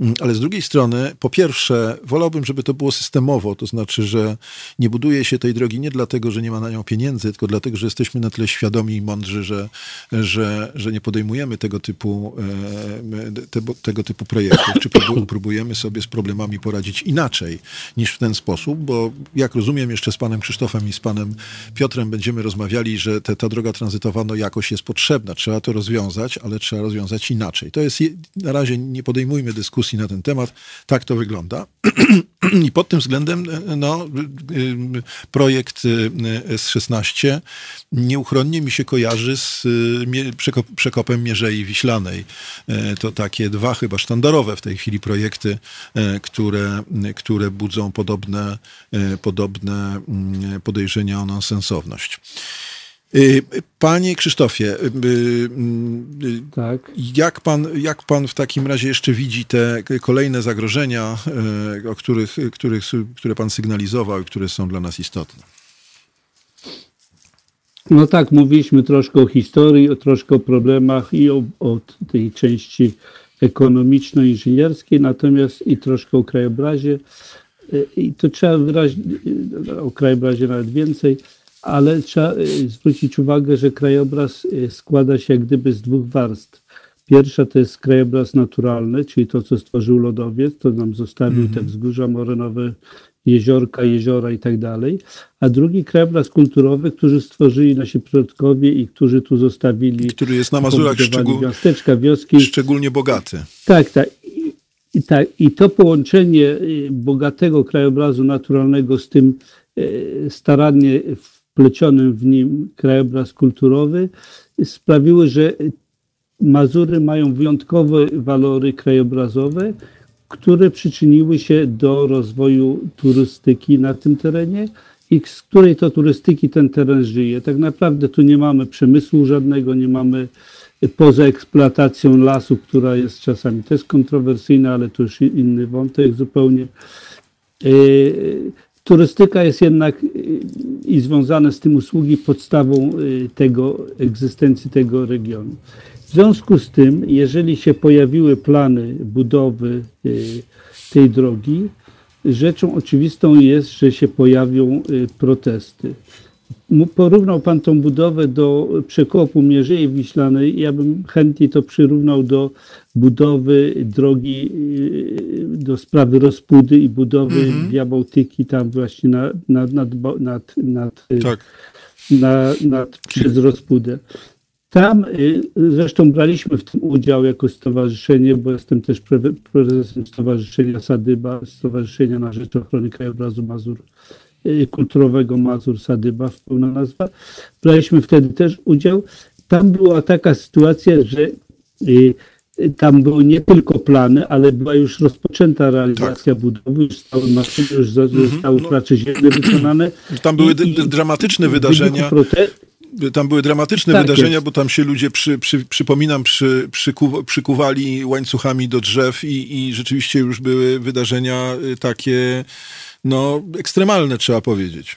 Mm, ale z drugiej strony, po pierwsze, wolałbym, żeby to było systemowo, to znaczy, że nie buduje się tej drogi nie dlatego, że nie ma na nią pieniędzy, tylko dlatego, że jesteśmy na tyle świadomi i mądrzy, że, że, że nie podejmujemy tego typu, e, te, tego typu projektów, czy próbujemy sobie z problemami poradzić inaczej niż w ten sposób, bo jak rozumiem, jeszcze z panem Krzysztofem i z panem Piotrem będziemy rozmawiali, że te, ta droga tranzytowa no jakoś jest potrzebna. Trzeba to rozwiązać, ale trzeba rozwiązać inaczej. To jest, na razie nie podejmujmy dyskusji na ten temat. Tak to wygląda. I pod tym względem no, projekt S16 nieuchronnie mi się kojarzy z przekopem Mierzei Wiślanej. E, to takie dwa chyba sztandarowe w tej chwili projekty, e, które, które budzą podobne, e, podobne podejrzenia o nonsensowność. Panie Krzysztofie, tak. jak, pan, jak pan w takim razie jeszcze widzi te kolejne zagrożenia, o których, których, które pan sygnalizował i które są dla nas istotne? No tak, mówiliśmy troszkę o historii, o troszkę o problemach i o, o tej części ekonomiczno-inżynierskiej, natomiast i troszkę o krajobrazie. I to trzeba wyraźnie, o krajobrazie nawet więcej, ale trzeba zwrócić uwagę, że krajobraz składa się jak gdyby z dwóch warstw. Pierwsza to jest krajobraz naturalny, czyli to, co stworzył lodowiec, to nam zostawił te wzgórza morynowe jeziorka, jeziora i tak dalej, a drugi krajobraz kulturowy, który stworzyli nasi przodkowie i którzy tu zostawili. Który jest na Mazurach szczegól... miasteczka, wioski. Szczególnie bogaty. Tak, tak. I, i, tak. I to połączenie y, bogatego krajobrazu naturalnego z tym y, starannie wplecionym w nim krajobraz kulturowy sprawiły, że Mazury mają wyjątkowe walory krajobrazowe, które przyczyniły się do rozwoju turystyki na tym terenie i z której to turystyki ten teren żyje. Tak naprawdę tu nie mamy przemysłu żadnego, nie mamy poza eksploatacją lasu, która jest czasami też kontrowersyjna, ale to już inny wątek zupełnie. Turystyka jest jednak e, i związane z tym usługi podstawą e, tego egzystencji tego regionu. W związku z tym, jeżeli się pojawiły plany budowy y, tej drogi, rzeczą oczywistą jest, że się pojawią y, protesty. Porównał Pan tą budowę do przekopu Mierzei Wiślanej. Ja bym chętnie to przyrównał do budowy drogi, y, do sprawy rozpudy i budowy mm -hmm. Tam właśnie nad, nad, nad, nad, nad, tak. nad, nad przez rozpudę. Tam y, zresztą braliśmy w tym udział jako stowarzyszenie, bo jestem też prezesem Stowarzyszenia Sadyba, Stowarzyszenia na Rzecz Ochrony Krajobrazu Mazur, kulturowego Mazur Sadyba, pełna nazwa. Braliśmy wtedy też udział. Tam była taka sytuacja, że y, tam były nie tylko plany, ale była już rozpoczęta realizacja tak. budowy, już stały maszyny, już zostały mm -hmm. prace ziemne wykonane. Tam były dramatyczne wydarzenia tam były dramatyczne tak wydarzenia, jest. bo tam się ludzie, przy, przy, przypominam, przy, przyku, przykuwali łańcuchami do drzew i, i rzeczywiście już były wydarzenia y, takie, no, ekstremalne, trzeba powiedzieć.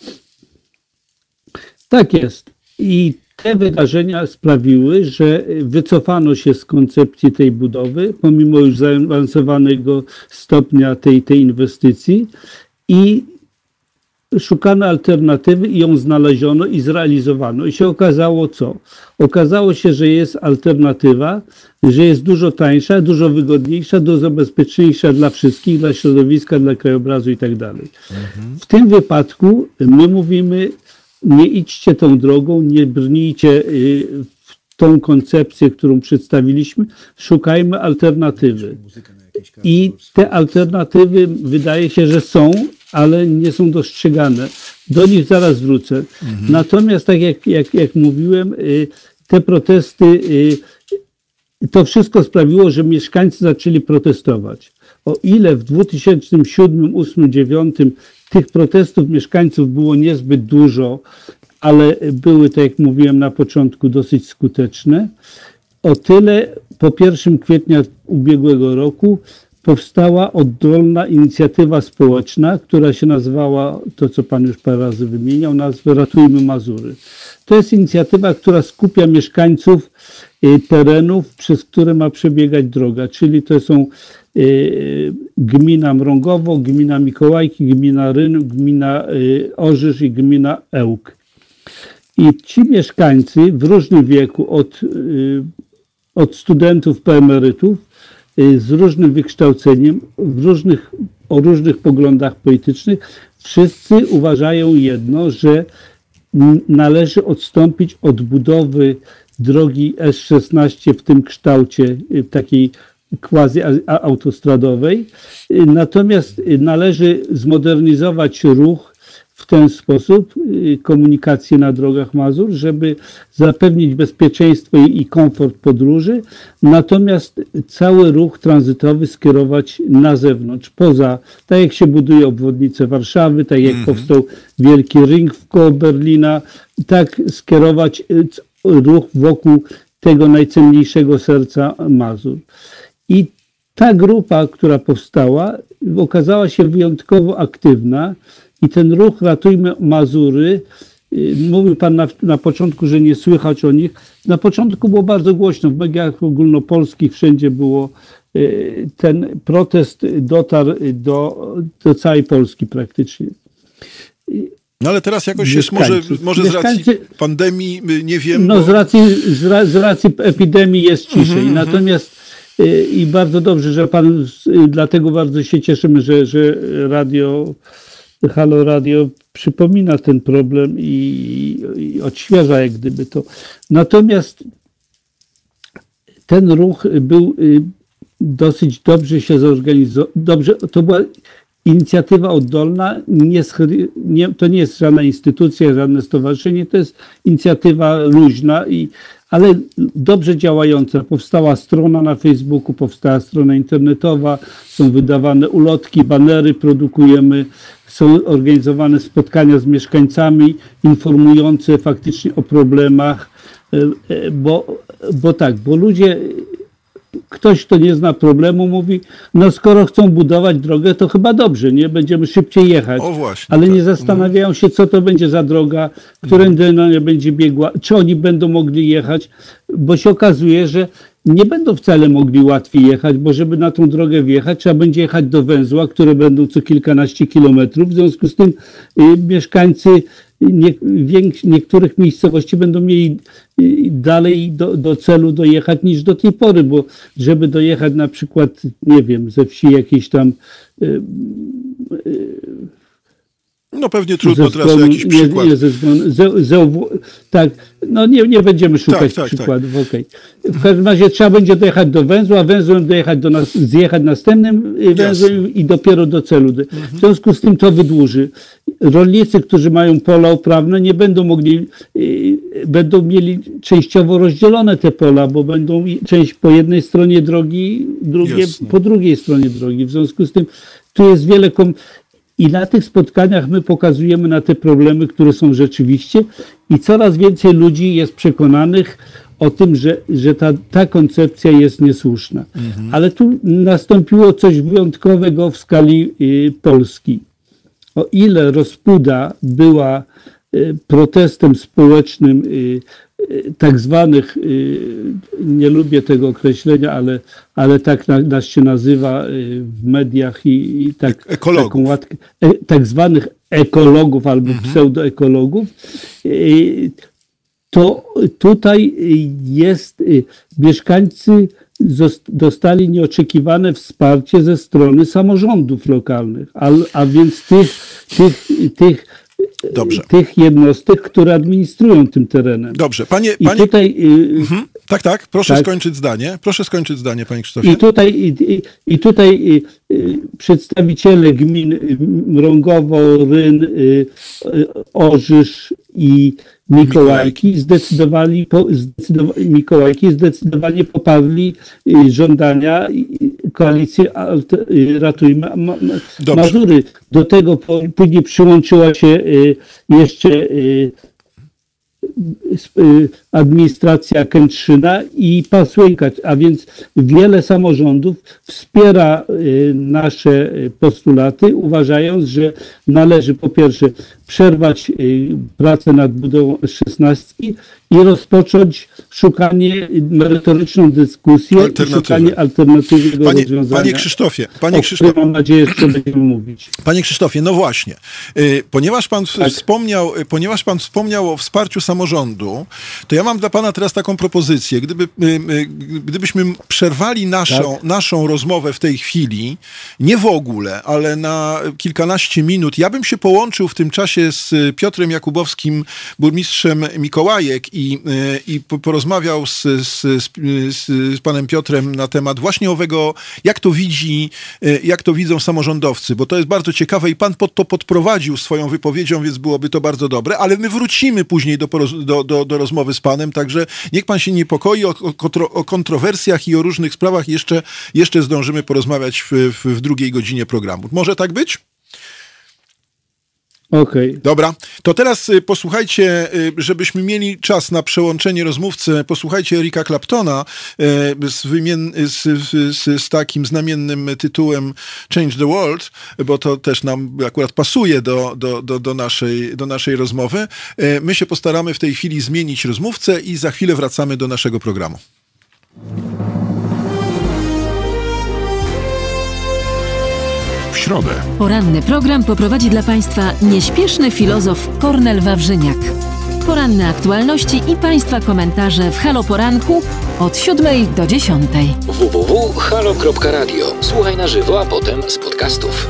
Tak jest. I te wydarzenia sprawiły, że wycofano się z koncepcji tej budowy, pomimo już zaawansowanego stopnia tej, tej inwestycji i szukano alternatywy i ją znaleziono i zrealizowano. I się okazało co? Okazało się, że jest alternatywa, że jest dużo tańsza, dużo wygodniejsza, dużo bezpieczniejsza dla wszystkich, dla środowiska, dla krajobrazu i tak dalej. Mhm. W tym wypadku my mówimy, nie idźcie tą drogą, nie brnijcie y, w tą koncepcję, którą przedstawiliśmy, szukajmy alternatywy. I te alternatywy wydaje się, że są, ale nie są dostrzegane. Do nich zaraz wrócę. Mhm. Natomiast, tak jak, jak, jak mówiłem, y, te protesty, y, to wszystko sprawiło, że mieszkańcy zaczęli protestować. O ile w 2007, 2008, 2009 tych protestów mieszkańców było niezbyt dużo, ale były, tak jak mówiłem na początku, dosyć skuteczne, o tyle po 1 kwietnia ubiegłego roku powstała oddolna inicjatywa społeczna, która się nazywała, to co Pan już parę razy wymieniał, nazwę Ratujmy Mazury. To jest inicjatywa, która skupia mieszkańców y, terenów, przez które ma przebiegać droga, czyli to są y, gmina Mrągowo, gmina Mikołajki, gmina Ryn, gmina y, Orzysz i gmina Ełk. I ci mieszkańcy w różnym wieku, od, od studentów po emerytów, z różnym wykształceniem, w różnych, o różnych poglądach politycznych, wszyscy uważają jedno, że należy odstąpić od budowy drogi S16 w tym kształcie, takiej quasi autostradowej. Natomiast należy zmodernizować ruch w ten sposób y, komunikację na drogach Mazur, żeby zapewnić bezpieczeństwo i komfort podróży, natomiast cały ruch tranzytowy skierować na zewnątrz, poza, tak jak się buduje obwodnicę Warszawy, tak jak mm -hmm. powstał wielki ring w koło Berlina, tak skierować y, ruch wokół tego najcenniejszego serca Mazur. I ta grupa, która powstała, okazała się wyjątkowo aktywna i ten ruch Ratujmy Mazury, y, mówił Pan na, na początku, że nie słychać o nich. Na początku było bardzo głośno, w mediach ogólnopolskich wszędzie było y, ten protest dotarł do, do całej Polski praktycznie. No ale teraz jakoś jest może, może z racji pandemii, y, nie wiem. No bo... z, racji, z, ra, z racji epidemii jest ciszej. Mm -hmm. Natomiast i bardzo dobrze, że pan, dlatego bardzo się cieszymy, że, że radio Halo Radio przypomina ten problem i, i odświeża jak gdyby to. Natomiast ten ruch był y, dosyć dobrze się zorganizował. Dobrze, to była inicjatywa oddolna, nie, nie, to nie jest żadna instytucja, żadne stowarzyszenie, to jest inicjatywa luźna, i, ale dobrze działająca. Powstała strona na Facebooku, powstała strona internetowa, są wydawane ulotki, banery produkujemy, są organizowane spotkania z mieszkańcami informujące faktycznie o problemach, e, e, bo, bo tak, bo ludzie ktoś, kto nie zna problemu, mówi, no skoro chcą budować drogę, to chyba dobrze, nie? Będziemy szybciej jechać. O właśnie, Ale tak. nie zastanawiają się, co to będzie za droga, którędy ona będzie biegła, czy oni będą mogli jechać, bo się okazuje, że nie będą wcale mogli łatwiej jechać, bo żeby na tą drogę wjechać, trzeba będzie jechać do węzła, które będą co kilkanaście kilometrów. W związku z tym y, mieszkańcy nie, niektórych miejscowości będą mieli y, dalej do, do celu dojechać niż do tej pory, bo żeby dojechać na przykład, nie wiem, ze wsi jakiejś tam y, no pewnie trudno teraz jakiś przykład. Nie, ze, ze, tak, no nie, nie będziemy szukać tak, tak, przykładów, tak. Okay. W każdym razie trzeba będzie dojechać do węzła, węzłem dojechać do nas, zjechać następnym y, węzłem i dopiero do celu. W związku z tym to wydłuży. Rolnicy, którzy mają pola uprawne, nie będą mogli, y, będą mieli częściowo rozdzielone te pola, bo będą część po jednej stronie drogi, drugie Jasne. po drugiej stronie drogi. W związku z tym tu jest wiele kom i na tych spotkaniach my pokazujemy na te problemy, które są rzeczywiście, i coraz więcej ludzi jest przekonanych o tym, że, że ta, ta koncepcja jest niesłuszna. Mhm. Ale tu nastąpiło coś wyjątkowego w skali y, Polski. O ile rozpuda była y, protestem społecznym y, tak zwanych, y, nie lubię tego określenia, ale, ale tak nas się nazywa y, w mediach i, i tak, ekologów. taką łatkę, e, tak zwanych ekologów albo mhm. pseudoekologów, to tutaj jest, y, mieszkańcy dostali nieoczekiwane wsparcie ze strony samorządów lokalnych, a, a więc tych, tych, tych Dobrze. tych jednostek, które administrują tym terenem. Dobrze. Panie, I panie... tutaj... Y, mhm. Tak, tak. Proszę tak. skończyć zdanie. Proszę skończyć zdanie, panie Krzysztofie. I tutaj, i, i tutaj y, przedstawiciele gmin Mrągowo, Ryn, Orzysz i Mikołajki zdecydowali, zdecydowali, Mikołajki zdecydowanie poparli y, żądania koalicji y, Ratujmy Mazury. Do tego później przyłączyła się y, jeszcze administracja Kętrzyna i Pasłynka, a więc wiele samorządów wspiera y, nasze postulaty, uważając, że należy po pierwsze przerwać y, pracę nad budową S16 i rozpocząć szukanie, merytoryczną dyskusję i szukanie alternatywnego panie, rozwiązania. Panie Krzysztofie, panie Krzysztofie, mam nadzieję, że będziemy mówić. Panie Krzysztofie, no właśnie, y, ponieważ pan tak. wspomniał, y, ponieważ pan wspomniał o wsparciu samorządu, to ja mam dla pana teraz taką propozycję. Gdyby, gdybyśmy przerwali naszą, tak. naszą rozmowę w tej chwili, nie w ogóle, ale na kilkanaście minut, ja bym się połączył w tym czasie z Piotrem Jakubowskim, burmistrzem Mikołajek i, e, i porozmawiał z, z, z, z panem Piotrem na temat właśnie owego, jak to widzi, jak to widzą samorządowcy, bo to jest bardzo ciekawe i pan pod to podprowadził swoją wypowiedzią, więc byłoby to bardzo dobre, ale my wrócimy później do, do, do, do rozmowy z panem, także niech pan się niepokoi o, o, o kontrowersjach i o różnych sprawach jeszcze, jeszcze zdążymy porozmawiać w, w, w drugiej godzinie programu. Może tak być? Okej. Okay. Dobra, to teraz y, posłuchajcie, y, żebyśmy mieli czas na przełączenie rozmówcy, posłuchajcie Erika Claptona y, z, wymien, z, z, z, takim znamiennym tytułem Change the World, bo to też nam akurat pasuje do, do, do, do, naszej, do naszej rozmowy. My się postaramy w tej chwili zmienić rozmówcę i za chwilę wracamy do naszego programu. Środę. Poranny program poprowadzi dla Państwa nieśpieszny filozof Kornel Wawrzyniak. Poranne aktualności i Państwa komentarze w Halo Poranku od 7 do 10. www.halo.radio. Słuchaj na żywo, a potem z podcastów.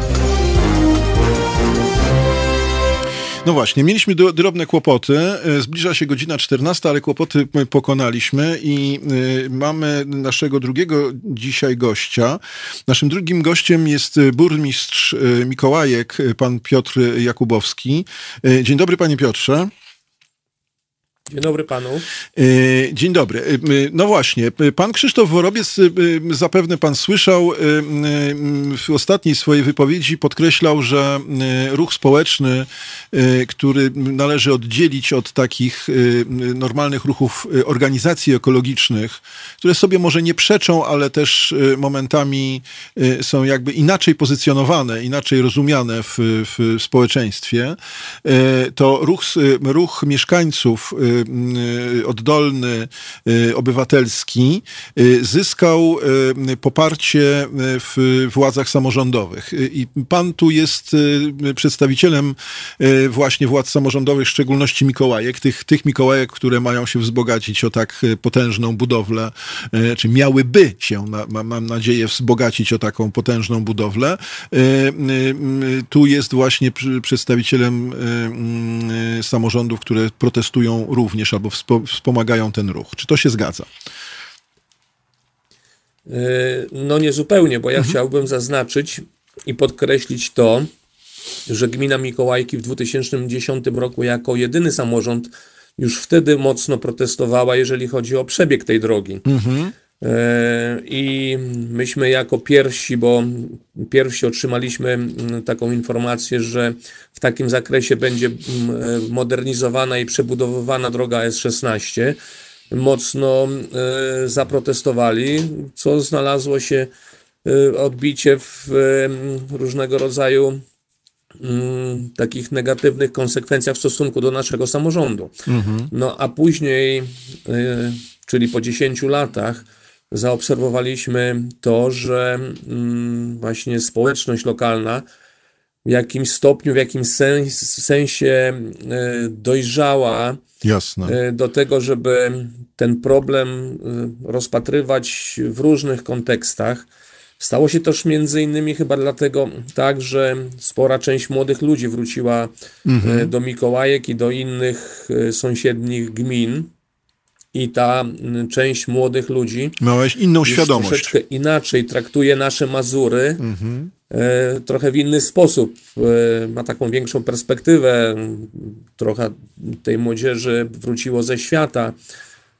No właśnie, mieliśmy drobne kłopoty. E, zbliża się godzina 14, ale kłopoty pokonaliśmy i e, mamy naszego drugiego dzisiaj gościa. Naszym drugim gościem jest burmistrz e, Mikołajek, pan Piotr Jakubowski. Dzień dobry, panie Piotrze. Dzień dobry panu. E, dzień dobry. E, no właśnie, pan Krzysztof Worobiec, zapewne pan słyszał, w ostatniej swojej wypowiedzi podkreślał, że ruch społeczny, który należy oddzielić od takich normalnych ruchów organizacji ekologicznych, które sobie może nie przeczą, ale też momentami są jakby inaczej pozycjonowane, inaczej rozumiane w, w społeczeństwie, to ruch, ruch mieszkańców Y, oddolny, y, obywatelski y, zyskał poparcie w władzach samorządowych. I pan tu jest przedstawicielem właśnie władz samorządowych, w szczególności Mikołajek, tych, tych Mikołajek, które mają się wzbogacić o tak potężną budowlę, czy miałyby się, mam nadzieję, wzbogacić o taką potężną budowlę. Tu jest właśnie przedstawicielem samorządów, które protestują również również albo wspomagają ten ruch. Czy to się zgadza? E, no nie zupełnie, bo ja mhm. chciałbym zaznaczyć i podkreślić to, że gmina Mikołajki w 2010 roku jako jedyny samorząd już wtedy mocno protestowała, jeżeli chodzi o przebieg tej drogi. Mhm. E, I myśmy jako pierwsi, bo pierwsi otrzymaliśmy mm, taką informację, że w takim zakresie będzie mm, e, modernizowana i przebudowywana droga S16, mocno e, zaprotestowali, co znalazło się odbicie w różnego rodzaju takich negatywnych konsekwencjach w stosunku do naszego samorządu. Mhm. No a później, czyli po 10 latach, zaobserwowaliśmy to, że mm, właśnie społeczność lokalna w jakimś stopniu, w jakimś sensie e, dojrzała Jasne. E, do tego, żeby ten problem e, rozpatrywać w różnych kontekstach. Stało się też między innymi chyba dlatego tak, że spora część młodych ludzi wróciła mhm. do Mikołajek i do innych sąsiednich gmin i ta część młodych ludzi Miałeś inną świadomość. troszeczkę inaczej traktuje nasze Mazury, mhm. e, trochę w inny sposób. E, ma taką większą perspektywę. Trochę tej młodzieży wróciło ze świata.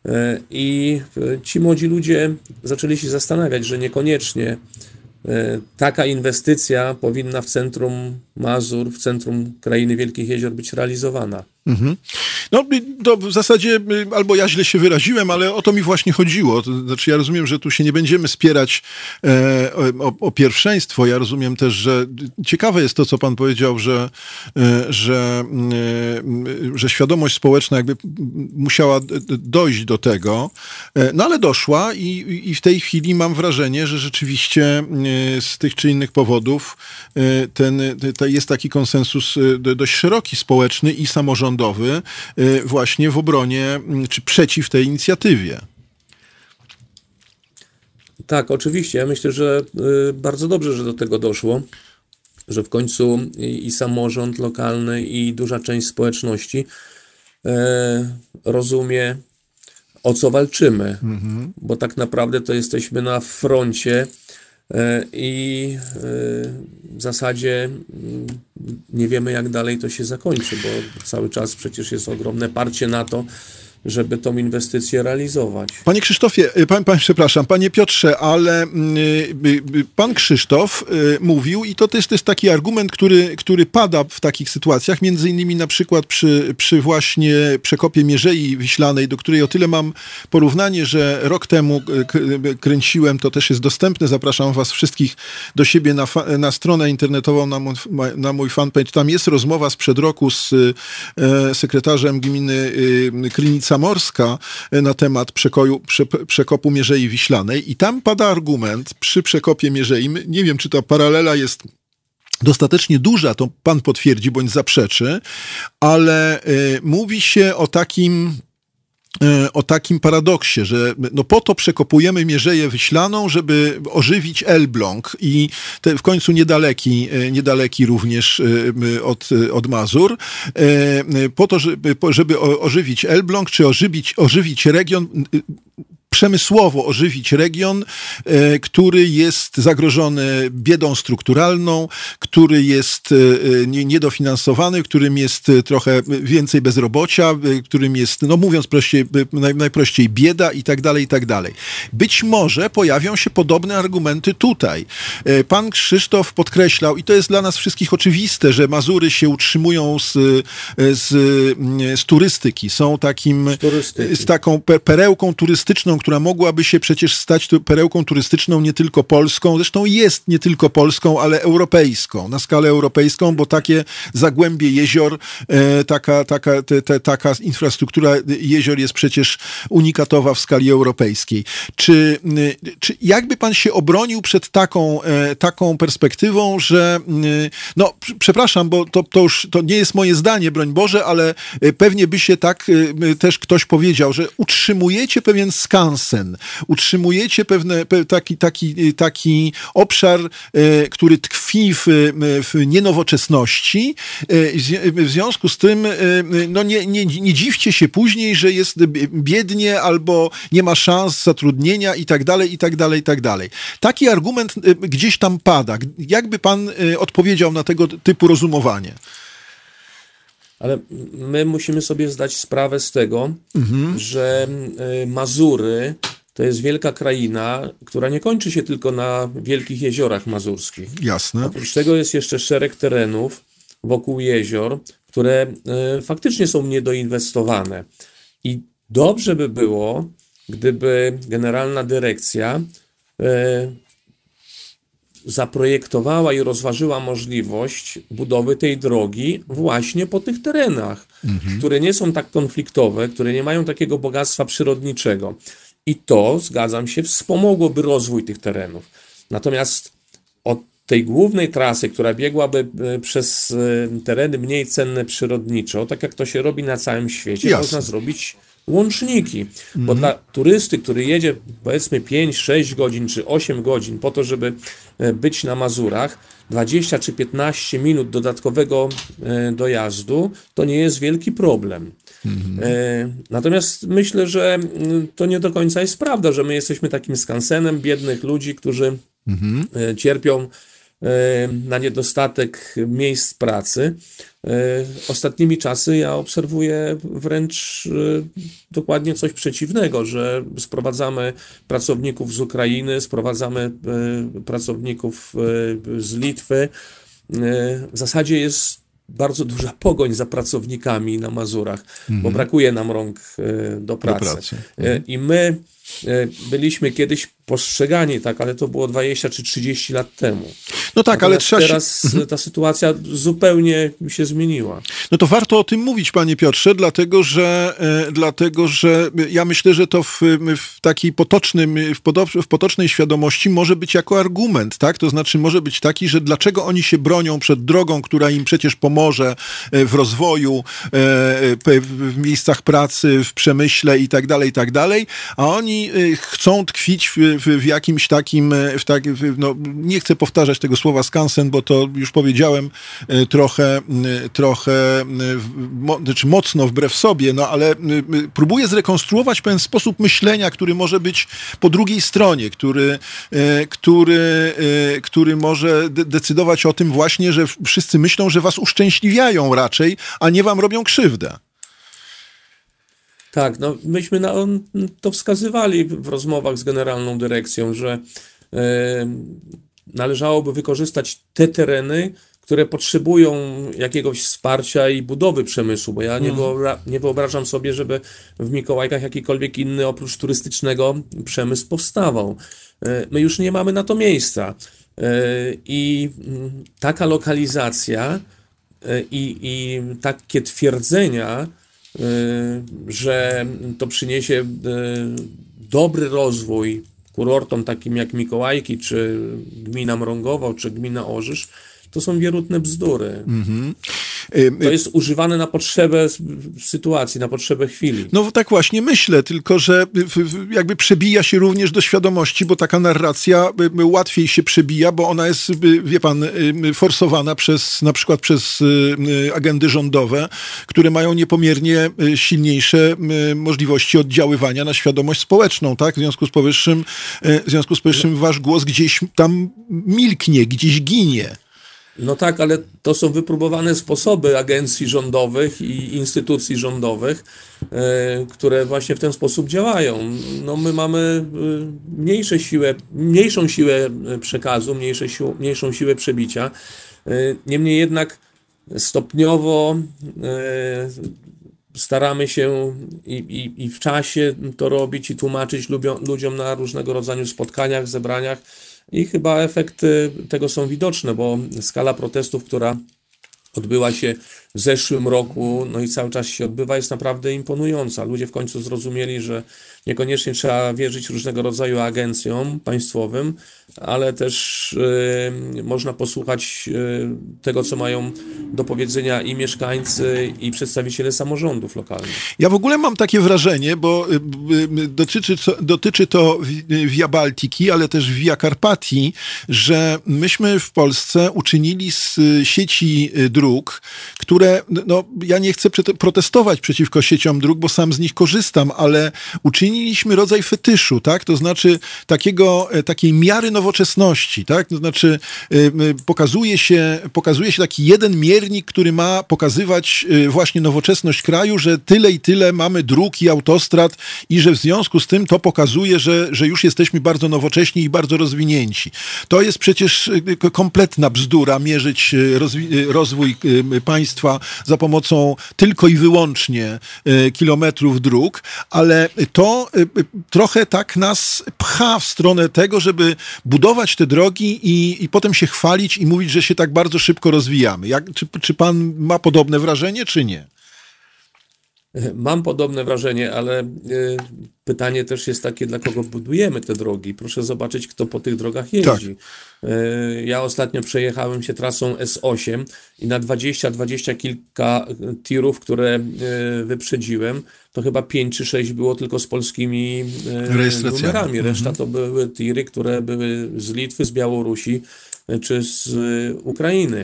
E, I ci młodzi ludzie zaczęli się zastanawiać, że niekoniecznie taka inwestycja powinna w centrum Mazur, w centrum krainy Wielkich Jezior być realizowana. Mhm. No to w zasadzie y, albo ja źle się wyraziłem, ale o to mi właśnie chodziło. To znaczy ja rozumiem, że tu się nie będziemy spierać e, o, o, pierwszeństwo. Ja rozumiem też, że ciekawe jest to, co pan powiedział, że, e, że, e, że świadomość społeczna jakby musiała dojść do tego, e, no ale doszła i, i w tej chwili mam wrażenie, że rzeczywiście e, z tych czy innych powodów e, ten, to jest taki konsensus dość szeroki społeczny i samorządowy rządowy y, właśnie w obronie mm, czy przeciw tej inicjatywie. Tak, oczywiście. Ja myślę, że y, bardzo dobrze, że do tego doszło, że w końcu i, i samorząd lokalny, i duża część społeczności e, rozumie, o co walczymy, mhm. bo tak naprawdę to jesteśmy na froncie i e, w zasadzie mm, nie wiemy, jak dalej to się zakończy, bo cały czas przecież jest ogromne parcie na to, żeby tą inwestycję realizować. Panie Krzysztofie, y, pan, pan, przepraszam, panie Piotrze, ale y, y, pan Krzysztof mówił i to też jest taki argument, który, który pada w takich sytuacjach, między innymi na przykład przy, przy właśnie przekopie Mierzei Wiślanej, do której o tyle mam porównanie, że rok temu kręciłem, to też jest dostępne, zapraszam was wszystkich do siebie na, na stronę internetową, na mój, na mój fanpage, tam jest rozmowa sprzed roku z sekretarzem gminy Krynica Morska e, na temat przekoju, prze, przekopu Mierzei Wiślanej. I tam pada argument przy przekopie Mierzei, nie wiem czy ta paralela jest dostatecznie duża, to pan potwierdzi bądź zaprzeczy, ale y, mówi się o takim o takim paradoksie, że no po to przekopujemy Mierzeję Wyślaną, żeby ożywić Elbląg i te w końcu niedaleki, e, niedaleki również e, od, od Mazur, po to, żeby ożywić Elbląg, czy ożywić, ożywić region przemysłowo ożywić region, e, który jest zagrożony biedą strukturalną, który jest e, niedofinansowany, w którym jest trochę więcej bezrobocia, którym jest, no mówiąc prościej, najprościej bieda i tak dalej, i tak dalej. Być może pojawią się podobne argumenty tutaj. E, pan Krzysztof podkreślał, i to jest dla nas wszystkich oczywiste, że Mazury się utrzymują z, z, z turystyki, są takim, z, z taką perełką turystyczną, która mogłaby się przecież stać perełką turystyczną nie tylko polską, zresztą jest nie tylko polską, ale europejską, na skalę europejską, bo takie zagłębie jezior, e, taka, taka, te, te, taka infrastruktura jezior jest przecież unikatowa w skali europejskiej. Czy, czy jakby pan się obronił przed taką, e, taką perspektywą, że no, przepraszam, bo to, to już to nie jest moje zdanie, broń Boże, ale e, pewnie by się tak też ktoś powiedział, że utrzymujecie pewien skan Utrzymujecie pewne, taki, taki, taki obszar, e, który tkwi w, w nienowoczesności. W związku z tym no nie, nie, nie dziwcie się później, że jest biednie albo nie ma szans zatrudnienia i tak dalej, i tak dalej, i tak dalej. Taki argument gdzieś tam pada. Jakby pan odpowiedział na tego typu rozumowanie? Ale my musimy sobie zdać sprawę z tego, mhm. że y, Mazury to jest wielka kraina, która nie kończy się tylko na wielkich jeziorach mazurskich. Jasne. Oprócz tego jest jeszcze szereg terenów wokół jezior, które y, faktycznie są niedoinwestowane. I dobrze by było, gdyby generalna dyrekcja y, zaprojektowała i rozważyła możliwość budowy tej drogi właśnie po tych terenach, mhm. które nie są tak konfliktowe, które nie mają takiego bogactwa przyrodniczego. I to, zgadzam się, wspomogłoby rozwój tych terenów. Natomiast od tej głównej trasy, która biegłaby e, przez e, tereny mniej cenne przyrodniczo, tak jak to się robi na całym świecie, Jasne. można zrobić łączniki. Bo mhm. dla turysty, który jedzie powiedzmy 5, 6 godzin czy 8 godzin po to, żeby e, być na Mazurach, 20 czy 15 minut dodatkowego e, dojazdu to nie jest wielki problem. Mm. Natomiast myślę, że to nie do końca jest prawda, że my jesteśmy takim skansenem biednych ludzi, którzy mm. cierpią na niedostatek miejsc pracy. E, ostatnimi czasy ja obserwuję wręcz e, dokładnie coś przeciwnego, że sprowadzamy pracowników z Ukrainy, sprowadzamy pracowników z Litwy. W zasadzie jest bardzo duża pogoń za pracownikami na Mazurach, bo brakuje nam rąk do pracy. pracy. E, I my byliśmy kiedyś postrzegani, tak, ale to było 20 czy 30 lat temu. No tak, ale Natomiast trzeba się, teraz ta sytuacja zupełnie się zmieniła. No to warto o tym mówić, panie Piotrze, dlatego że, e, dlatego, że ja myślę, że to w, w takiej potocznym, w, podo- w potocznej świadomości może być jako argument, tak? To znaczy może być taki, że dlaczego oni się bronią przed drogą, która im przecież pomoże e, w rozwoju, e, w miejscach pracy, w przemyśle i tak dalej, i tak dalej, a oni e, chcą tkwić w, w, w jakimś takim, e, w tak, w, no, nie chcę powtarzać tego słowa skansen, bo to już powiedziałem e, trochę, m, trochę mo, znaczy mocno wbrew sobie, no ale próbuję zrekonstruować pewien sposób myślenia, który może być po drugiej stronie, który, e, który, e, który może de- decydować o tym właśnie, że wszyscy myślą, że was uszczęśliwiają raczej, a nie wam robią krzywdę. Tak, no myśmy na, on, to wskazywali w rozmowach z generalną dyrekcją, że należałoby wykorzystać te tereny, które potrzebują jakiegoś wsparcia i budowy przemysłu, bo ja nie, wyobra- nie wyobrażam sobie, żeby w Mikołajkach jakikolwiek inny oprócz turystycznego przemysł powstawał. E, My już nie mamy na to miejsca. E, I mm, taka lokalizacja e, i, i takie twierdzenia, że to przyniesie y, dobry rozwój kurortom takim jak Mikołajki, czy gmina Mrągowo, czy gmina Orzysz, to są wierutne bzdury. E, To jest używane na potrzebę sytuacji, na potrzebę chwili. No tak właśnie myślę, tylko że jakby przebija się również do świadomości, bo taka narracja y, y, łatwiej się przebija, bo ona jest, y, wie pan, y, y, forsowana przez, na przykład przez y, y, agendy rządowe, które mają niepomiernie y, silniejsze y, możliwości oddziaływania na świadomość społeczną, tak? W związku z powyższym, y, w związku z powyższym wasz głos gdzieś tam milknie, gdzieś ginie. No tak, ale to są wypróbowane sposoby agencji rządowych i instytucji rządowych, e, które właśnie w ten sposób działają. No my mamy e, mniejsze siłę, mniejszą siłę e, przekazu, mniejszą siłę przebicia. Niemniej jednak stopniowo staramy się i, i, i w czasie to robić i tłumaczyć ludziom na różnego rodzaju spotkaniach, zebraniach. I chyba efekty tego są widoczne, bo skala protestów, która odbyła się zeszłym roku, no i cały czas się odbywa, jest naprawdę imponująca. Ludzie w końcu zrozumieli, że niekoniecznie trzeba wierzyć różnego rodzaju agencjom państwowym, ale też y, można posłuchać y, tego, co mają do powiedzenia i mieszkańcy, i przedstawiciele samorządów lokalnych. Ja w ogóle mam takie wrażenie, bo y, dotyczy, dotyczy to Via Baltiki, ale też Via Carpatii, że myśmy w Polsce uczynili z sieci dróg, które, no ja nie chcę protestować przeciwko sieciom dróg, bo sam z nich korzystam, ale uczyniliśmy rodzaj fetyszu, tak? To znaczy takiego, e, takiej miary nowoczesności, tak? To znaczy y, pokazuje się, pokazuje się taki jeden miernik, który ma pokazywać y, właśnie nowoczesność kraju, że tyle i tyle mamy dróg i autostrad i że w związku z tym to pokazuje, że, że już jesteśmy bardzo nowocześni i bardzo rozwinięci. To jest przecież kompletna bzdura mierzyć rozwój y, za pomocą tylko i wyłącznie y, kilometrów dróg, ale to y, y, trochę tak nas pcha w stronę tego, żeby budować te drogi i, i potem się chwalić i mówić, że się tak bardzo szybko rozwijamy. Jak, czy, czy pan ma podobne wrażenie, czy nie? Mam podobne wrażenie, ale y, pytanie też jest takie, dla kogo budujemy te drogi. Proszę zobaczyć, kto po tych drogach jeździ. Y, Ja ostatnio przejechałem się trasą S8 i na 20, 20 kilka tirów, które y, wyprzedziłem, to chyba 5 czy 6 było tylko z polskimi y, numerami. Reszta to były tiry, które były z Litwy, z Białorusi y, czy z y, Ukrainy.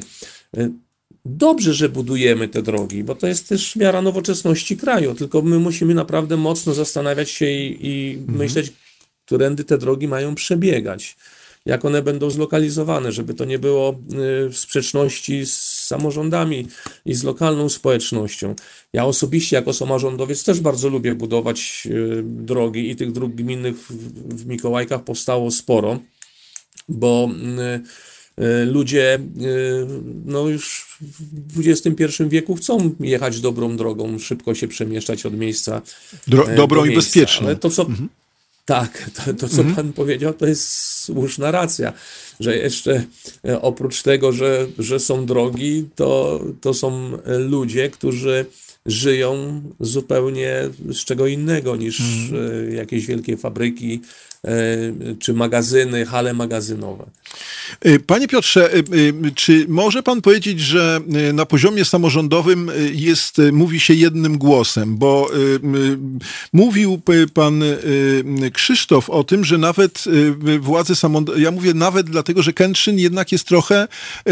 Dobrze, że budujemy te drogi, bo to jest też miara nowoczesności kraju, tylko my musimy naprawdę mocno zastanawiać się i, i myśleć, którędy te drogi mają przebiegać, jak one będą zlokalizowane, żeby to nie było y, w sprzeczności z samorządami i z lokalną społecznością. Ja osobiście jako samorządowiec też bardzo lubię budować y, drogi i tych dróg gminnych w, Mikołajkach powstało sporo bo y, ludzie no już w XXI wieku chcą jechać dobrą drogą, szybko się przemieszczać od miejsca Dro, e, dobrą do i bezpieczną. Ale to, co, tak, to, to co pan powiedział, to jest słuszna racja, że jeszcze e, oprócz tego, że, że są drogi, to, to są e, ludzie, którzy żyją zupełnie z czego innego niż e, jakieś wielkie fabryki czy magazyny, hale magazynowe. Y, Panie Piotrze, y, y, czy może pan powiedzieć, że na poziomie samorządowym jest, mówi się jednym głosem, bo mówił pan Krzysztof o tym, że nawet władze samorządowe, ja mówię nawet dlatego, że Kętrzyn jednak jest trochę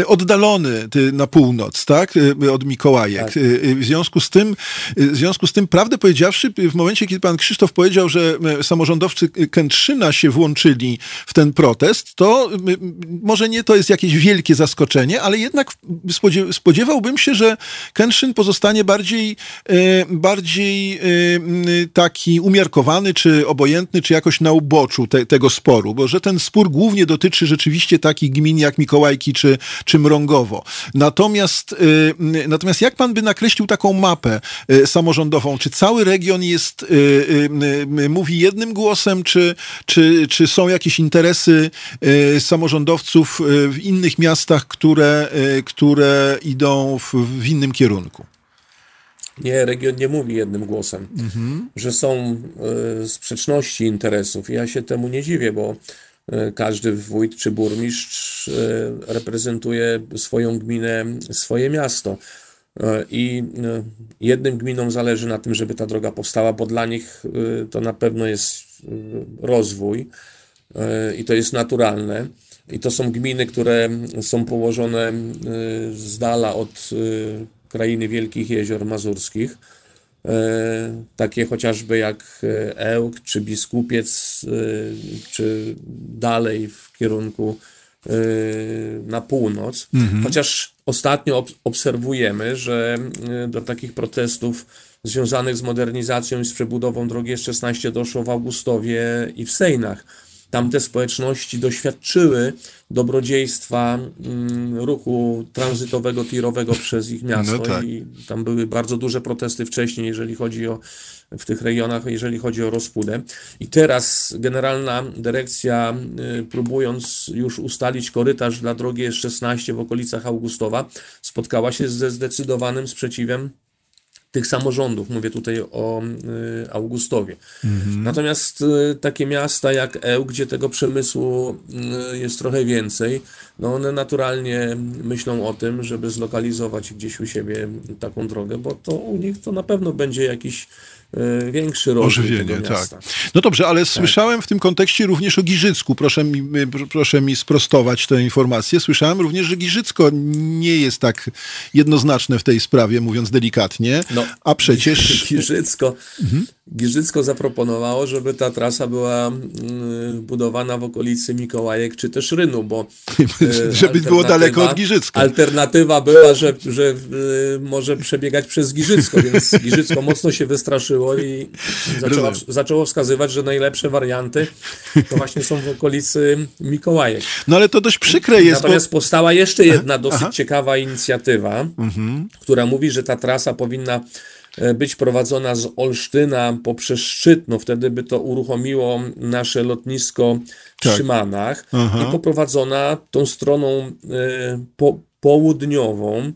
oddalony na północ, tak, od Mikołajek. Tak. W związku z tym, w związku z tym, prawdę powiedziawszy, w momencie, kiedy pan Krzysztof powiedział, że samorządowcy Kętrzyna się włączyli w ten protest, to może nie to jest jakieś wielkie zaskoczenie, ale jednak spodziew- spodziewałbym się, że Kętrzyn pozostanie bardziej, y, bardziej y, taki umiarkowany, czy obojętny, czy jakoś na uboczu te, tego sporu, bo że ten spór głównie dotyczy rzeczywiście takich gmin jak Mikołajki czy, czy Mrągowo. Natomiast, y, natomiast jak pan by nakreślił taką mapę samorządową? Czy cały region jest, mówi jednym głosem, czy, czy, czy są jakieś interesy y, samorządowców y, w innych miastach, które, y, które idą w, w innym kierunku? Nie, region nie mówi jednym głosem, że są e, sprzeczności interesów. Ja się temu nie dziwię, bo e, każdy wójt czy burmistrz e, reprezentuje swoją gminę, swoje miasto. E, I e, jednym gminom zależy na tym, żeby ta droga powstała, bo dla nich e, to na pewno jest rozwój i to jest naturalne. I to są gminy, które są położone z dala od krainy Wielkich Jezior Mazurskich. Takie chociażby jak Ełk, czy Biskupiec, czy dalej w kierunku na północ. Chociaż ostatnio ob- obserwujemy, że e, do takich protestów związanych z modernizacją i z przebudową drogi S16 doszło w Augustowie i w Sejnach. Tamte społeczności doświadczyły dobrodziejstwa mm, ruchu tranzytowego, tirowego przez ich miasto No tak. i tam były bardzo duże protesty wcześniej, jeżeli chodzi o w tych rejonach, jeżeli chodzi o rozpudę. I teraz Generalna Dyrekcja, y, próbując już ustalić korytarz dla drogi S16 w okolicach Augustowa, spotkała się ze zdecydowanym sprzeciwem tych samorządów. Mówię tutaj o y, Augustowie. Natomiast y, takie miasta jak Eł, gdzie tego przemysłu y, jest trochę więcej, no one naturalnie myślą o tym, żeby zlokalizować gdzieś u siebie taką drogę, bo to u nich to na pewno będzie jakiś większy rozwój Ożywienie, tak. No dobrze, ale słyszałem w tym kontekście również o Giżycku. Proszę mi, pr- proszę mi sprostować tę informację. Słyszałem również, że Giżycko nie jest tak jednoznaczne w tej sprawie, mówiąc delikatnie. No, a przecież... Giżycko, Giżycko zaproponowało, żeby ta trasa była mm, budowana w okolicy Mikołajek czy też Rynu, bo e, Żeby było daleko od Giżycka. Alternatywa była, że, że y, może przebiegać przez Giżycko, więc Giżycko mocno się wystraszyło i zaczęło, zaczęło wskazywać, że najlepsze warianty to właśnie są w okolicy Mikołajek. No ale to dość przykre jest, bo... Natomiast powstała jeszcze jedna dosyć aha. ciekawa inicjatywa, która mówi, że ta trasa powinna e, być prowadzona z Olsztyna poprzez Szczytno. Wtedy by to uruchomiło nasze lotnisko w Tak. Szymanach Aha. i poprowadzona tą stroną e, po, południową.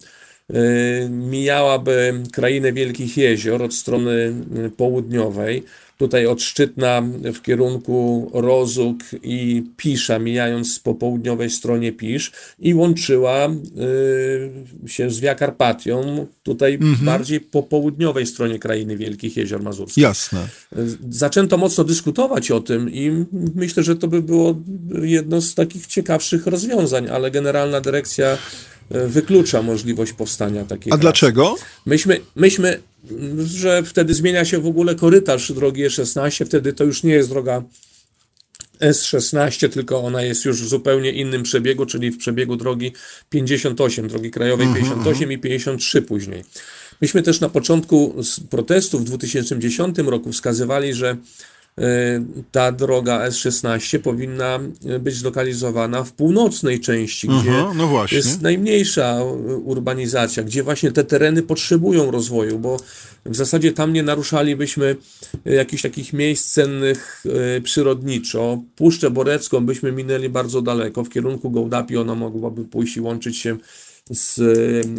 e, Mijałaby krainę Wielkich Jezior od strony e, południowej, tutaj od Szczytna w kierunku Rozuk i Pisza, mijając po południowej stronie Pisz i łączyła y, się z Via Carpatią, tutaj bardziej po południowej stronie krainy Wielkich Jezior Mazurskich. Jasne. Zaczęto mocno dyskutować o tym i myślę, że to by było jedno z takich ciekawszych rozwiązań, ale Generalna Dyrekcja y, wyklucza możliwość powstania takiej A dlaczego? Myśmy, myśmy, że wtedy zmienia się w ogóle korytarz drogi E16, wtedy to już nie jest droga S16, tylko ona jest już w zupełnie innym przebiegu, czyli w przebiegu drogi 58, drogi krajowej 58 i 53 później. Myśmy też na początku protestów w 2010 roku wskazywali, że ta droga S16 powinna być zlokalizowana w północnej części, gdzie Aha, no jest najmniejsza urbanizacja, gdzie właśnie te tereny potrzebują rozwoju, bo w zasadzie tam nie naruszalibyśmy jakichś takich miejsc cennych przyrodniczo. Puszczę Borecką byśmy minęli bardzo daleko w kierunku Gołdapi, ona mogłaby pójść i łączyć się z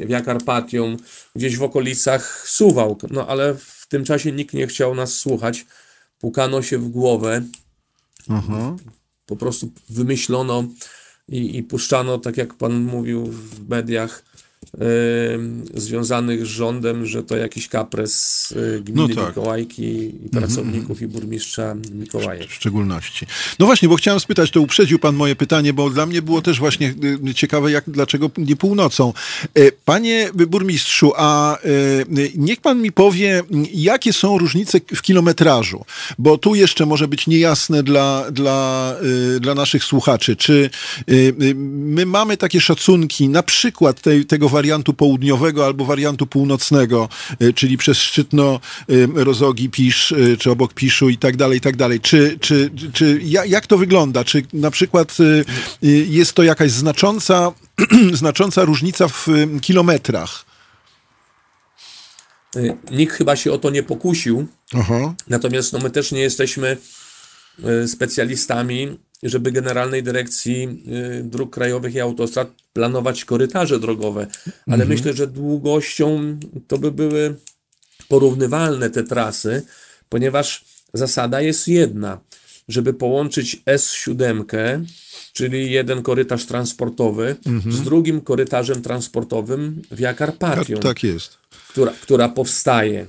Jakarpatią, gdzieś w okolicach Suwałk, no ale w tym czasie nikt nie chciał nas słuchać pukano się w głowę, Aha. po prostu wymyślono i, i puszczano, tak jak pan mówił w mediach, związanych z rządem, że to jakiś kapres y, gminy No tak. Mikołajki i pracowników i burmistrza Mikołajek. w szczególności. No właśnie, bo chciałem spytać, to uprzedził pan moje pytanie, bo dla mnie było też właśnie y, ciekawe, jak, dlaczego nie północą. Panie burmistrzu, a niech pan mi powie, jakie są różnice w kilometrażu, bo tu jeszcze może być niejasne dla, dla, y, dla naszych słuchaczy. Czy y, y, my mamy takie szacunki, na przykład tej, tego wariantu południowego albo wariantu północnego, y, czyli przez Szczytno, y, Rozogi, Pisz, y, czy obok Piszu i tak dalej, i tak dalej. Czy, czy, czy ja- jak to wygląda? Czy na przykład jest to jakaś znacząca, znacząca różnica w kilometrach? Nikt chyba się o to nie pokusił, Aha. Natomiast no, my też nie jesteśmy specjalistami, żeby Generalnej Dyrekcji y, Dróg Krajowych i Autostrad planować korytarze drogowe, ale myślę, że długością to by były porównywalne te trasy, ponieważ zasada jest jedna, żeby połączyć S7, czyli jeden korytarz transportowy, z drugim korytarzem transportowym w Jakarpatią Tak, tak jest. która, która powstaje.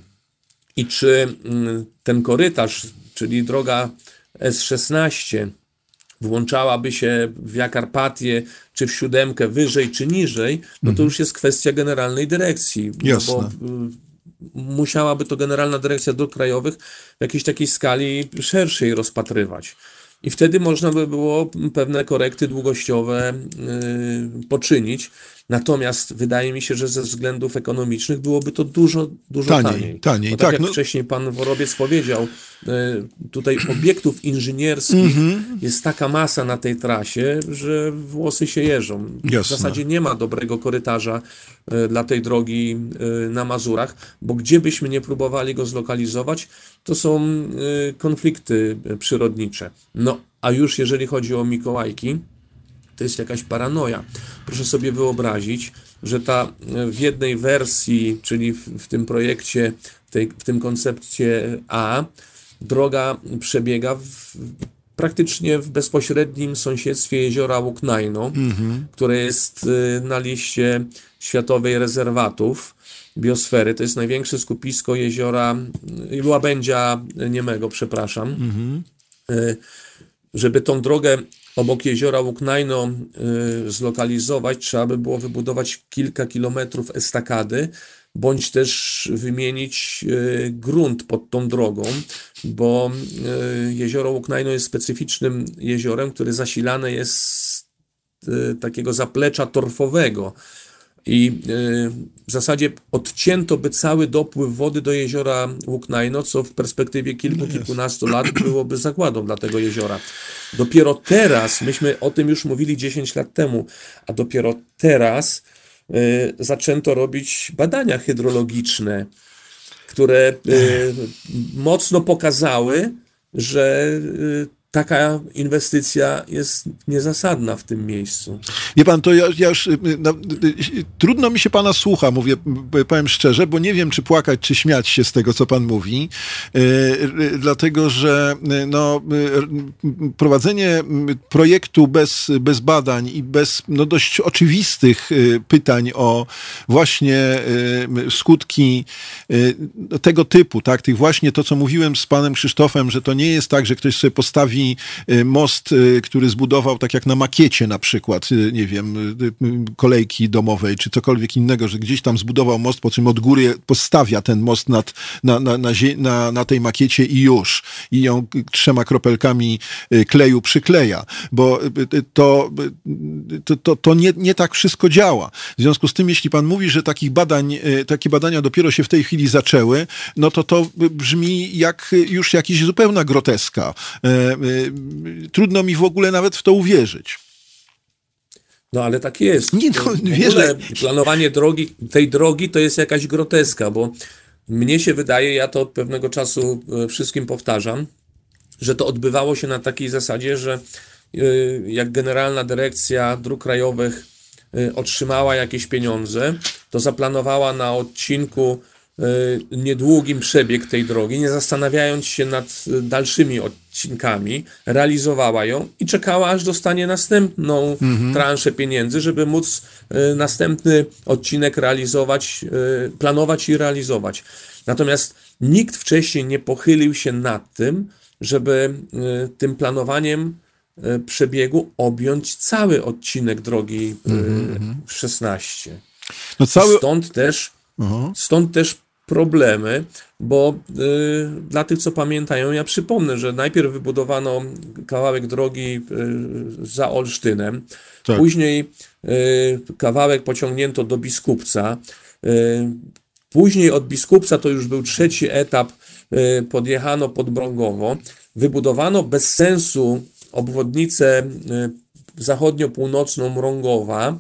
I czy mm, ten korytarz, czyli droga S16, włączałaby się w Jakarpatię, czy w siódemkę wyżej, czy niżej, no to już jest kwestia generalnej dyrekcji. Jasne. bo y, musiałaby to Generalna Dyrekcja Dróg Krajowych w jakiejś takiej skali szerszej rozpatrywać. I wtedy można by było pewne korekty długościowe y, poczynić. Natomiast wydaje mi się, że ze względów ekonomicznych byłoby to dużo, dużo Taniej, taniej. taniej, tak, tak, jak no- wcześniej pan Worobiec powiedział, y, tutaj obiektów inżynierskich Mhm. jest taka masa na tej trasie, że włosy się jeżą. W Jasne. zasadzie nie ma dobrego korytarza y, dla tej drogi y, na Mazurach, bo gdzie byśmy nie próbowali go zlokalizować, to są konflikty przyrodnicze. No, a już jeżeli chodzi o Mikołajki, to jest jakaś paranoja. Proszę sobie wyobrazić, że ta e, w jednej wersji, czyli w, w tym projekcie, w, tej, w tym koncepcie A, droga przebiega w, praktycznie w bezpośrednim sąsiedztwie jeziora Łuknajno, które jest y, na liście Światowej Rezerwatów Biosfery. To jest największe skupisko jeziora, y, łabędzia niemego, przepraszam. Y, żeby tą drogę obok jeziora Łuknajno y, zlokalizować, trzeba by było wybudować kilka kilometrów estakady, bądź też wymienić y, grunt pod tą drogą, bo y, jezioro Łuknajno jest specyficznym jeziorem, które zasilane jest takiego zaplecza torfowego. I y, w zasadzie odcięto by cały dopływ wody do jeziora Łuknajno, co w perspektywie kilku, kilkunastu lat byłoby zagładą dla tego jeziora. Dopiero teraz, myśmy o tym już mówili 10 lat temu, a dopiero teraz y, zaczęto robić badania hydrologiczne, które y, mocno pokazały, że y, taka inwestycja jest niezasadna w tym miejscu. Wie pan, to ja, ja już, no, trudno mi się pana słucha, mówię, powiem szczerze, bo nie wiem, czy płakać, czy śmiać się z tego, co pan mówi, dlatego, że no, prowadzenie projektu bez, bez badań i bez no, dość oczywistych pytań o właśnie skutki no, tego typu, tak, tych właśnie to, co mówiłem z panem Krzysztofem, że to nie jest tak, że ktoś sobie postawi y, most, y, który zbudował tak jak na makiecie na przykład, y, nie wiem, kolejki domowej czy cokolwiek innego, że gdzieś tam zbudował most, po czym od góry postawia ten most nad, na, na, na, na, na tej makiecie i już. I ją trzema kropelkami kleju przykleja, bo to, to, to, to nie, nie tak wszystko działa. W związku z tym, jeśli pan mówi, że takich badań, takie badania dopiero się w tej chwili zaczęły, no to to brzmi jak już jakaś zupełna groteska. Y, Trudno mi w ogóle nawet w to uwierzyć. No ale tak jest. Nie, no, w wiesz, ogóle że- planowanie drogi, tej drogi to jest jakaś groteska, bo mnie się wydaje, ja to od pewnego czasu e, wszystkim powtarzam, że to odbywało się na takiej zasadzie, że e, jak Generalna Dyrekcja Dróg Krajowych e, otrzymała jakieś pieniądze, to zaplanowała na odcinku niedługim przebieg tej drogi, nie zastanawiając się nad dalszymi odcinkami, realizowała ją i czekała, aż dostanie następną transzę pieniędzy, żeby móc e, następny odcinek realizować, e, planować i realizować. Natomiast nikt wcześniej nie pochylił się nad tym, żeby e, tym planowaniem przebiegu objąć cały odcinek drogi e, 16. No cały... Stąd też, stąd też problemy, bo y, dla tych, co pamiętają, ja przypomnę, że najpierw wybudowano kawałek drogi y, za Olsztynem, Tak. później y, kawałek pociągnięto do Biskupca, y, później od Biskupca to już był trzeci etap, y, podjechano pod Brągowo, wybudowano bez sensu obwodnicę y, zachodnio-północną Mrągowa,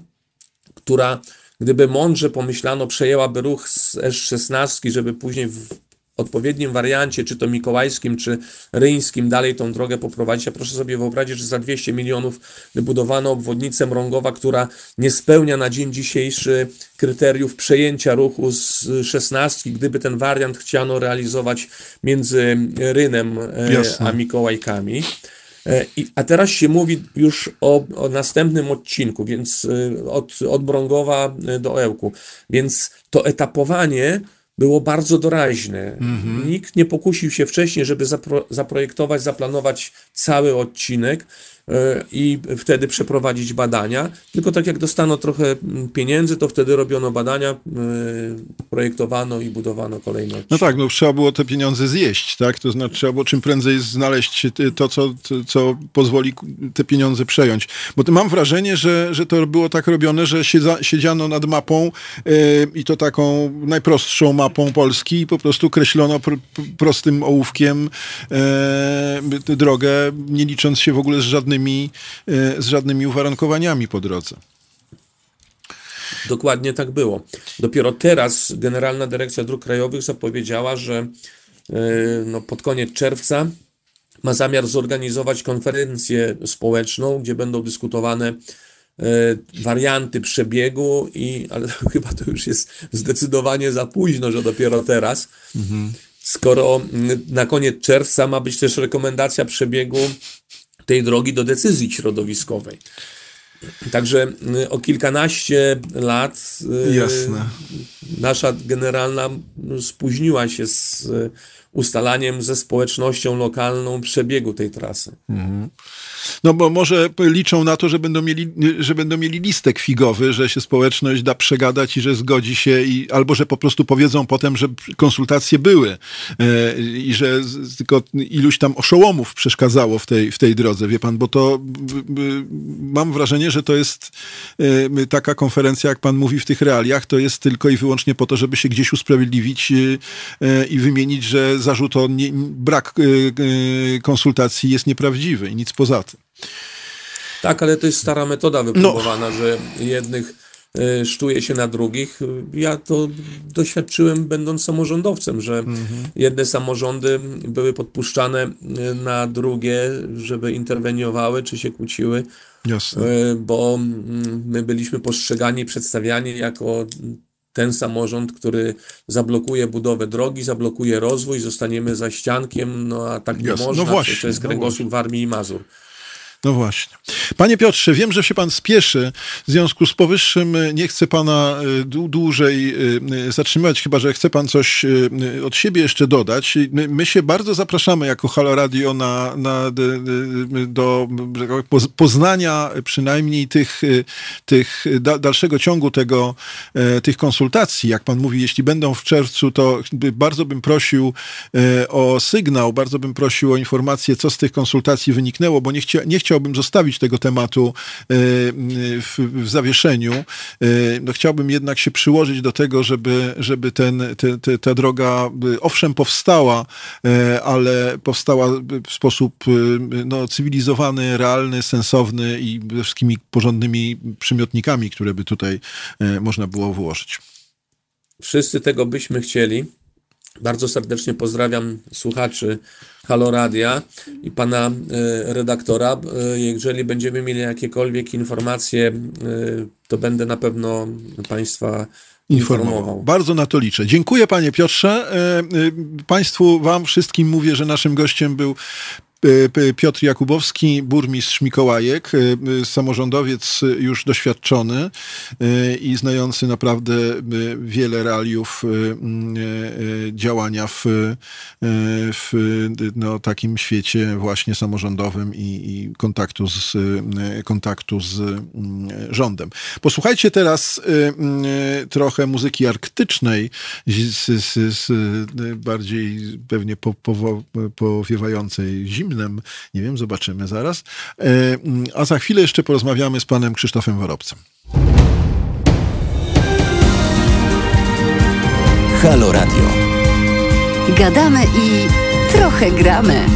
która gdyby mądrze pomyślano, przejęłaby ruch z S16, żeby później w odpowiednim wariancie, czy to mikołajskim, czy ryńskim, dalej tą drogę poprowadzić. A proszę sobie wyobrazić, że za 200 milionów wybudowano obwodnicę Mrągowa, która nie spełnia na dzień dzisiejszy kryteriów przejęcia ruchu z 16, gdyby ten wariant chciano realizować między Rynem e, Jasne. a Mikołajkami. E, a teraz się mówi już o, o następnym odcinku, więc y, od, od Brągowa y, do Ełku. Więc to etapowanie było bardzo doraźne. Nikt nie pokusił się wcześniej, żeby zapro, zaprojektować, zaplanować cały odcinek i wtedy przeprowadzić badania. Tylko tak jak dostano trochę mm, pieniędzy, to wtedy robiono badania, y, projektowano i budowano kolejne odcinki. No tak, no trzeba było te pieniądze zjeść, tak? To znaczy trzeba było czym prędzej znaleźć to, co, co pozwoli te pieniądze przejąć. Bo mam wrażenie, że, że to było tak robione, że siedza, siedziano nad mapą y, i to taką najprostszą mapą Polski i po prostu kreślono pr, pr, prostym ołówkiem y, tę drogę, nie licząc się w ogóle z żadnymi, y, z żadnymi uwarunkowaniami po drodze. Dokładnie tak było. Dopiero teraz Generalna Dyrekcja Dróg Krajowych zapowiedziała, że e, no, pod koniec czerwca ma zamiar zorganizować konferencję społeczną, gdzie będą dyskutowane e, warianty przebiegu i ale chyba to już jest zdecydowanie za późno, że dopiero teraz. Skoro mm, na koniec czerwca ma być też rekomendacja przebiegu tej drogi do decyzji środowiskowej. Także y, o kilkanaście lat y, Jasne. nasza generalna spóźniła się z y, ustalaniem ze społecznością lokalną przebiegu tej trasy. No bo może liczą na to, że będą mieli, że będą mieli listek figowy, że się społeczność da przegadać i że zgodzi się, i, albo że po prostu powiedzą potem, że konsultacje były e, i że z, tylko iluś tam oszołomów przeszkadzało w tej, w tej drodze, wie pan, bo to b, b, mam wrażenie, że to jest e, taka konferencja, jak pan mówi w tych realiach, to jest tylko i wyłącznie po to, żeby się gdzieś usprawiedliwić e, e, i wymienić, że zarzut o nie, brak e, e, konsultacji jest nieprawdziwy i nic poza tym. Tak, ale to jest stara metoda wypróbowana, że jednych y, sztuje się na drugich. Ja to doświadczyłem będąc samorządowcem, że jedne samorządy były podpuszczane y, na drugie, żeby interweniowały czy się kłóciły. Jasne. E, bo mm, my byliśmy postrzegani, przedstawiani jako ten samorząd, który zablokuje budowę drogi, zablokuje rozwój, zostaniemy za ściankiem, no a tak nie Jasne. No można, właśnie, to jest no kręgosłup w Armii i Mazur. No właśnie. Panie Piotrze, wiem, że się pan spieszy. W związku z powyższym y, nie chcę pana dłu- dłużej y, zatrzymywać, chyba że chce pan coś od siebie jeszcze dodać. My, my się bardzo zapraszamy jako Halo Radio na, na, do poz- poznania przynajmniej tych, tych da- dalszego ciągu tego, e, tych konsultacji. Jak pan mówi, jeśli będą w czerwcu, to bardzo bym prosił e, o sygnał, bardzo bym prosił o informację, co z tych konsultacji wyniknęło, bo nie, chcia, nie chciałbym zostawić tego tematu e, w, w zawieszeniu. E, No, chciałbym jednak się przyłożyć do tego, żeby, żeby ten, te, te, ta droga e, owszem powstała, e, ale powstała w sposób e, no, cywilizowany, realny, sensowny i ze wszystkimi porządnymi przymiotnikami, które by tutaj e, można było włożyć. Wszyscy tego byśmy chcieli. Bardzo serdecznie pozdrawiam słuchaczy Halo Radia i pana e, redaktora. E, Jeżeli będziemy mieli jakiekolwiek informacje, e, to będę na pewno państwa informował. informował. Bardzo na to liczę. Dziękuję panie Piotrze. E, e, Państwu, wam wszystkim mówię, że naszym gościem był Piotr Jakubowski, burmistrz Mikołajek, e, e, samorządowiec e, już doświadczony e, i znający naprawdę e, wiele realiów e, e, działania w, e, w no, takim świecie właśnie samorządowym i, i kontaktu, z, e, kontaktu z rządem. Posłuchajcie teraz e, e, trochę muzyki arktycznej, z, z, z, bardziej pewnie po, powo- powiewającej zimnem. Nie wiem, zobaczymy zaraz. E, A za chwilę jeszcze porozmawiamy z panem Krzysztofem Worobcem. Halo Radio. Gadamy i trochę gramy.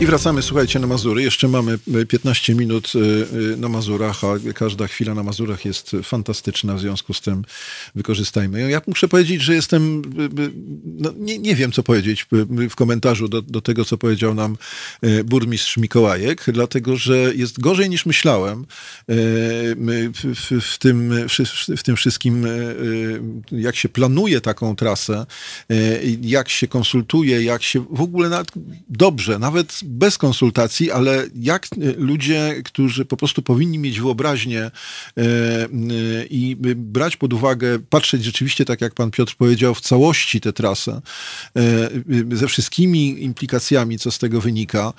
I wracamy, słuchajcie, na Mazury. Jeszcze mamy e, 15 minut e, e, na Mazurach, a każda chwila na Mazurach jest fantastyczna, w związku z tym wykorzystajmy ją. Ja muszę powiedzieć, że jestem, e, e, no, nie, nie wiem co powiedzieć e, w komentarzu do, do tego, co powiedział nam e, burmistrz Mikołajek, dlatego, że jest gorzej niż myślałem e, my w, w, w, tym, wszy- w tym wszystkim, e, e, jak się planuje taką trasę, e, jak się konsultuje, jak się w ogóle nawet dobrze, nawet bez konsultacji, ale jak e, ludzie, którzy po prostu powinni mieć wyobraźnię e, e, i brać pod uwagę, patrzeć rzeczywiście, tak jak pan Piotr powiedział, w całości tę trasę, ze wszystkimi implikacjami, co z tego wynika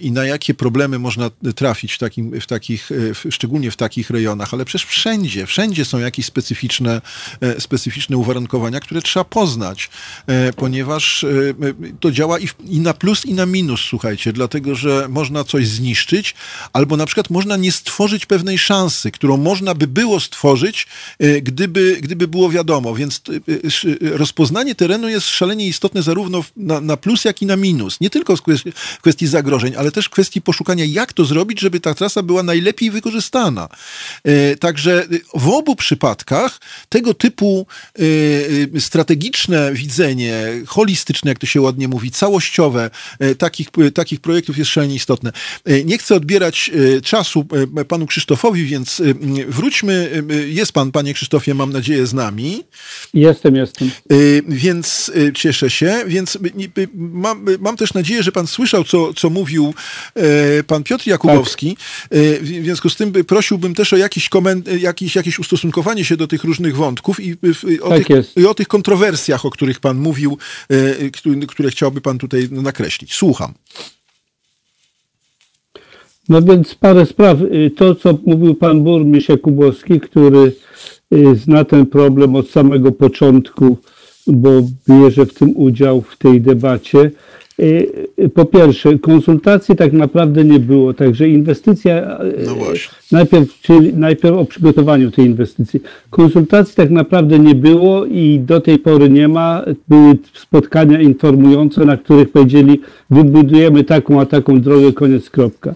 i na jakie problemy można trafić w, takim, w takich, szczególnie w takich rejonach, ale przecież wszędzie, wszędzie są jakieś specyficzne, specyficzne uwarunkowania, które trzeba poznać, ponieważ to działa i, i na plus, i na minus, słuchajcie, dlatego, że można coś zniszczyć, albo na przykład można nie stworzyć pewnej szansy, którą można by było stworzyć, e, gdyby, gdyby było wiadomo. Więc e, sz- rozpoznanie terenu jest szalenie istotne zarówno na, na plus, jak i na minus. Nie tylko w kwestii, w kwestii zagrożeń, ale też w kwestii poszukania, jak to zrobić, żeby ta trasa była najlepiej wykorzystana. E, Także e, w obu przypadkach tego typu e, e, strategiczne widzenie, holistyczne, jak to się ładnie mówi, całościowe e, takich, e, takich projektów jest szalenie istotne. E, Nie chcę odbierać e, czasu e, panu Krzysztofowi, więc wróćmy. Jest pan, panie Krzysztofie, mam nadzieję, z nami. Jestem, jestem. Więc cieszę się. Więc mam, mam też nadzieję, że pan słyszał, co, co mówił pan Piotr Jakubowski. Y, W związku z tym by- prosiłbym też o jakiś koment, jakiś, jakieś ustosunkowanie się do tych różnych wątków i, o, Tak tych, i o tych kontrowersjach, o których pan mówił, któ- które chciałby pan tutaj nakreślić. Słucham. No więc parę spraw. Y, To, co mówił pan burmistrz Jakubowski, który y, zna ten problem od samego początku, bo bierze w tym udział w tej debacie. Y, y, Po pierwsze, konsultacji tak naprawdę nie było, także inwestycja. y, No właśnie. Najpierw, czyli najpierw o przygotowaniu tej inwestycji. Konsultacji tak naprawdę nie było i do tej pory nie ma. Były spotkania informujące, na których powiedzieli, wybudujemy taką a taką drogę, koniec, kropka.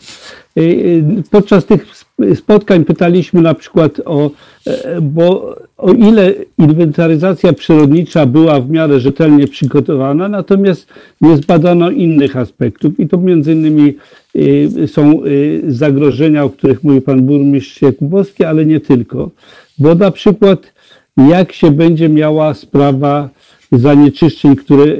Podczas tych spotkań pytaliśmy na przykład o, e, bo o ile inwentaryzacja przyrodnicza była w miarę rzetelnie przygotowana, natomiast nie zbadano innych aspektów i to między innymi y, są y, zagrożenia, o których mówi pan burmistrz Jakubowski, ale nie tylko. Bo na przykład jak się będzie miała sprawa zanieczyszczeń, które e,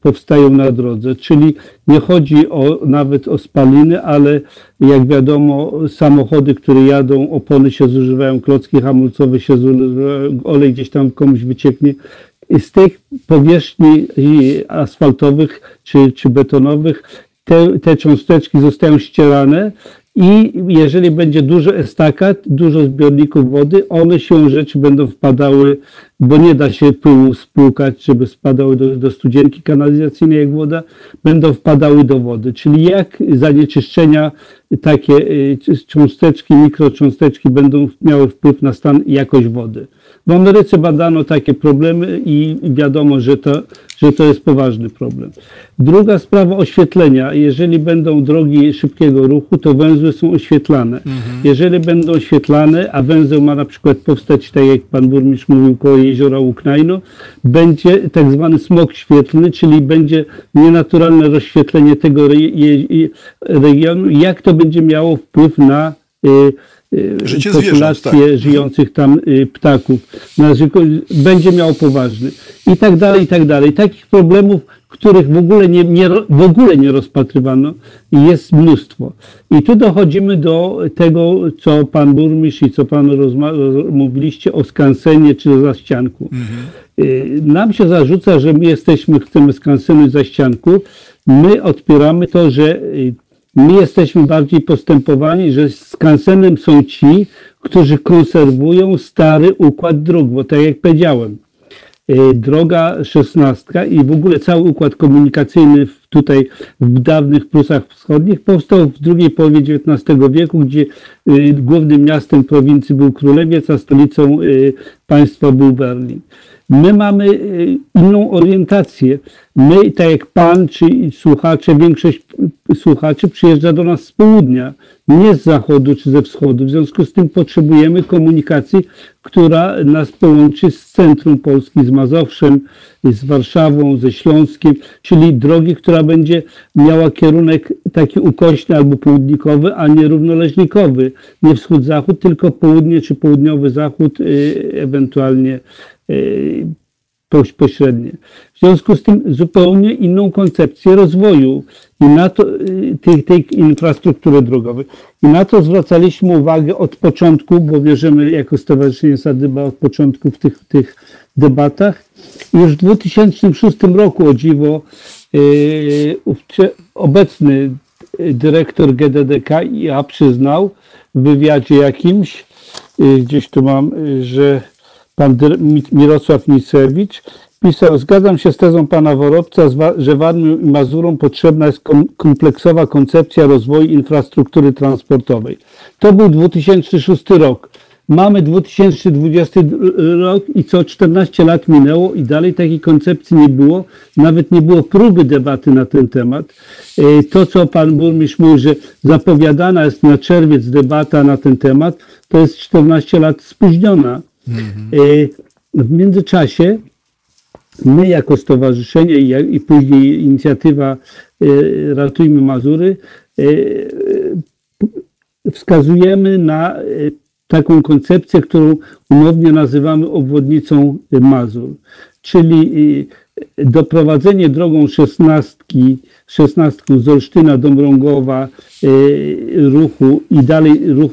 powstają na drodze. Czyli nie chodzi o, nawet o spaliny, ale jak wiadomo, samochody, które jadą, opony się zużywają, klocki hamulcowe się zużywają, olej gdzieś tam komuś wycieknie. Z tych powierzchni asfaltowych czy, czy betonowych te, te cząsteczki zostają ścierane i jeżeli będzie dużo estakat, dużo zbiorników wody, one się rzeczy będą wpadały, bo nie da się pyłu spłukać, żeby spadały do, do studzienki kanalizacyjnej jak woda, będą wpadały do wody. Czyli jak zanieczyszczenia, takie y, cząsteczki, mikrocząsteczki będą miały wpływ na stan i jakość wody. W Ameryce badano takie problemy i wiadomo, że to, że to jest poważny problem. Druga sprawa oświetlenia. Jeżeli będą drogi szybkiego ruchu, to węzły są oświetlane. Mhm. Jeżeli będą oświetlane, a węzeł ma na przykład powstać, tak jak pan burmistrz mówił, koło jeziora Łuknajno, będzie tak zwany smog świetlny, czyli będzie nienaturalne rozświetlenie tego regionu. Jak to będzie miało wpływ na y, Życie populację zwierząt, tak. żyjących tam y, ptaków. Będzie miał poważny. I tak dalej, i tak dalej. Takich problemów, których w ogóle nie, nie, w ogóle nie rozpatrywano, jest mnóstwo. I tu dochodzimy do tego, co pan burmistrz i co pan mówiliście o skansenie czy zaścianku. Mhm. Y, nam się zarzuca, że my jesteśmy, chcemy skansenu zaścianku. My odpieramy to, że My jesteśmy bardziej postępowani, że skansenem są ci, którzy konserwują stary układ dróg, bo tak jak powiedziałem, y, droga szesnastka i w ogóle cały układ komunikacyjny tutaj w dawnych Prusach Wschodnich powstał w drugiej połowie XIX wieku, gdzie y, głównym miastem prowincji był Królewiec, a stolicą y, państwa był Berlin. My mamy inną orientację. My, tak jak Pan czy słuchacze, większość słuchaczy przyjeżdża do nas z południa, nie z zachodu czy ze wschodu. W związku z tym potrzebujemy komunikacji, która nas połączy z centrum Polski, z Mazowszem, z Warszawą, ze Śląskiem, czyli drogi, która będzie miała kierunek taki ukośny albo południkowy, a nie równoleżnikowy. Nie wschód-zachód, tylko południe czy południowy-zachód, y, ewentualnie y, pośrednie. W związku z tym zupełnie inną koncepcję rozwoju i na to, y, tej, tej infrastruktury drogowej. I na to zwracaliśmy uwagę od początku, bo wierzymy jako Stowarzyszenie Sadyba od początku w tych, tych debatach. Już w 2006 roku, o dziwo, yy, obecny dyrektor GDDK IA przyznał w wywiadzie jakimś, yy, gdzieś tu mam, że pan Mirosław Nicewicz pisał, zgadzam się z tezą pana Worobca, że Warmią i Mazurom potrzebna jest kompleksowa koncepcja rozwoju infrastruktury transportowej. To był 2006 rok. Mamy 2020 rok i co 14 lat minęło i dalej takiej koncepcji nie było. Nawet nie było próby debaty na ten temat. E, to, co pan burmistrz mówi, że zapowiadana jest na czerwiec debata na ten temat, to jest 14 lat spóźniona. Mhm. W międzyczasie my jako stowarzyszenie i, później inicjatywa e, Ratujmy Mazury wskazujemy na taką koncepcję, którą umownie nazywamy obwodnicą Mazur, czyli doprowadzenie drogą szesnastki, szesnastką z Olsztyna do Mrągowa y, ruchu i dalej ruch,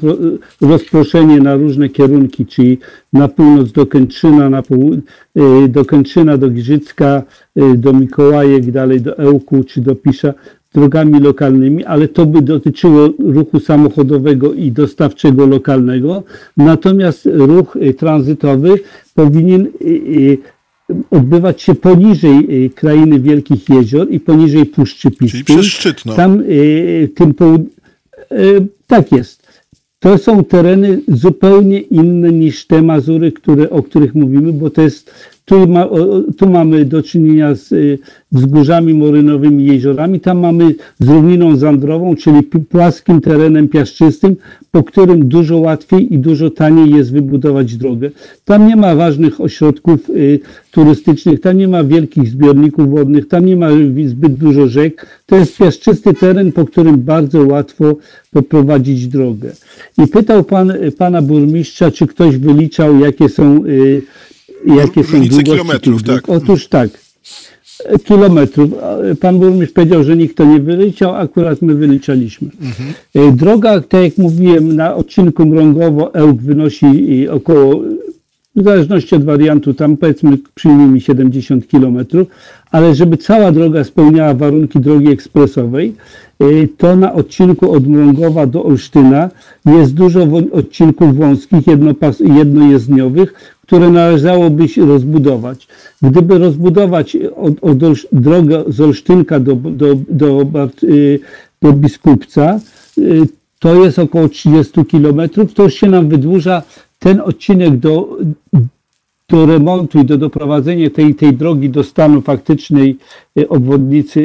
rozproszenie na różne kierunki, czyli na północ do Kętrzyna, na pół, y, do Kętrzyna, do Giżycka, y, do Mikołajek, dalej do Ełku czy do Pisza, drogami lokalnymi, ale to by dotyczyło ruchu samochodowego i dostawczego lokalnego. Natomiast ruch tranzytowy powinien odbywać się poniżej y, krainy Wielkich Jezior i poniżej Puszczy Piskiej. Czyli przez Szczytno. Tam y, tym połud... Y, tak jest. To są tereny zupełnie inne niż te Mazury, które, o których mówimy, bo to jest tu, ma, tu mamy do czynienia z wzgórzami morynowymi, jeziorami. Tam mamy z równiną zandrową, czyli płaskim terenem piaszczystym, po którym dużo łatwiej i dużo taniej jest wybudować drogę. Tam nie ma ważnych ośrodków y, turystycznych, tam nie ma wielkich zbiorników wodnych, tam nie ma zbyt dużo rzek. To jest piaszczysty teren, po którym bardzo łatwo poprowadzić drogę. I pytał pan, pana burmistrza, czy ktoś wyliczał, jakie są y, jakie są Różnice długości kilometrów, tych dróg. tak. Otóż tak, kilometrów. Pan burmistrz powiedział, że nikt to nie wyliczał, akurat my wyliczaliśmy. E, Droga, tak jak mówiłem, na odcinku Mrągowo-Ełk wynosi e, około, w zależności od wariantu, tam powiedzmy przyjmijmy 70 km, ale żeby cała droga spełniała warunki drogi ekspresowej, y, to na odcinku od Mrągowa do Olsztyna jest dużo odcinków wąskich, jednopas, jednojezdniowych, które należałoby się rozbudować. Gdyby rozbudować od, od drogę z Olsztynka do, do, do, y, do Biskupca, y, to jest około 30 km, to już się nam wydłuża ten odcinek do, do remontu i do doprowadzenia tej, tej drogi do stanu faktycznej y, obwodnicy,